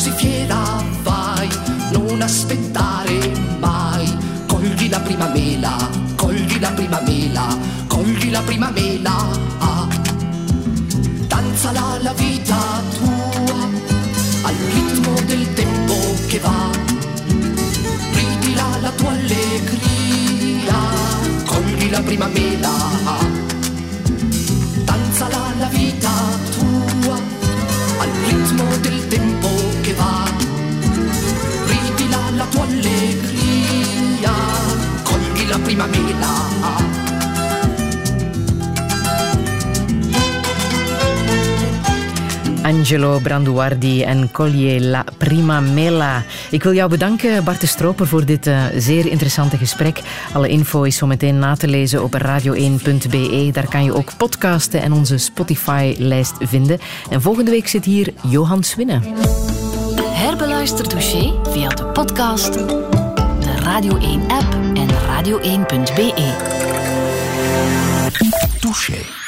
così fiera vai, non aspettare mai. Cogli la prima mela, cogli la prima mela, cogli la prima mela. Ah. Danzala la vita tua al ritmo del tempo che va ridila la tua allegria, cogli la prima mela, danzala la vita cogli la prima mela.
Angelo Branduardi en Collier La Prima Mela. Ik wil jou bedanken, Bart de Stroper, voor dit uh, zeer interessante gesprek. Alle info is zometeen na te lezen op radio1.be. Daar kan je ook podcasten en onze Spotify-lijst vinden. En volgende week zit hier Johan Swinnen.
Herbeluister Touché via de podcast, de Radio 1-app en radio1.be.
Touché.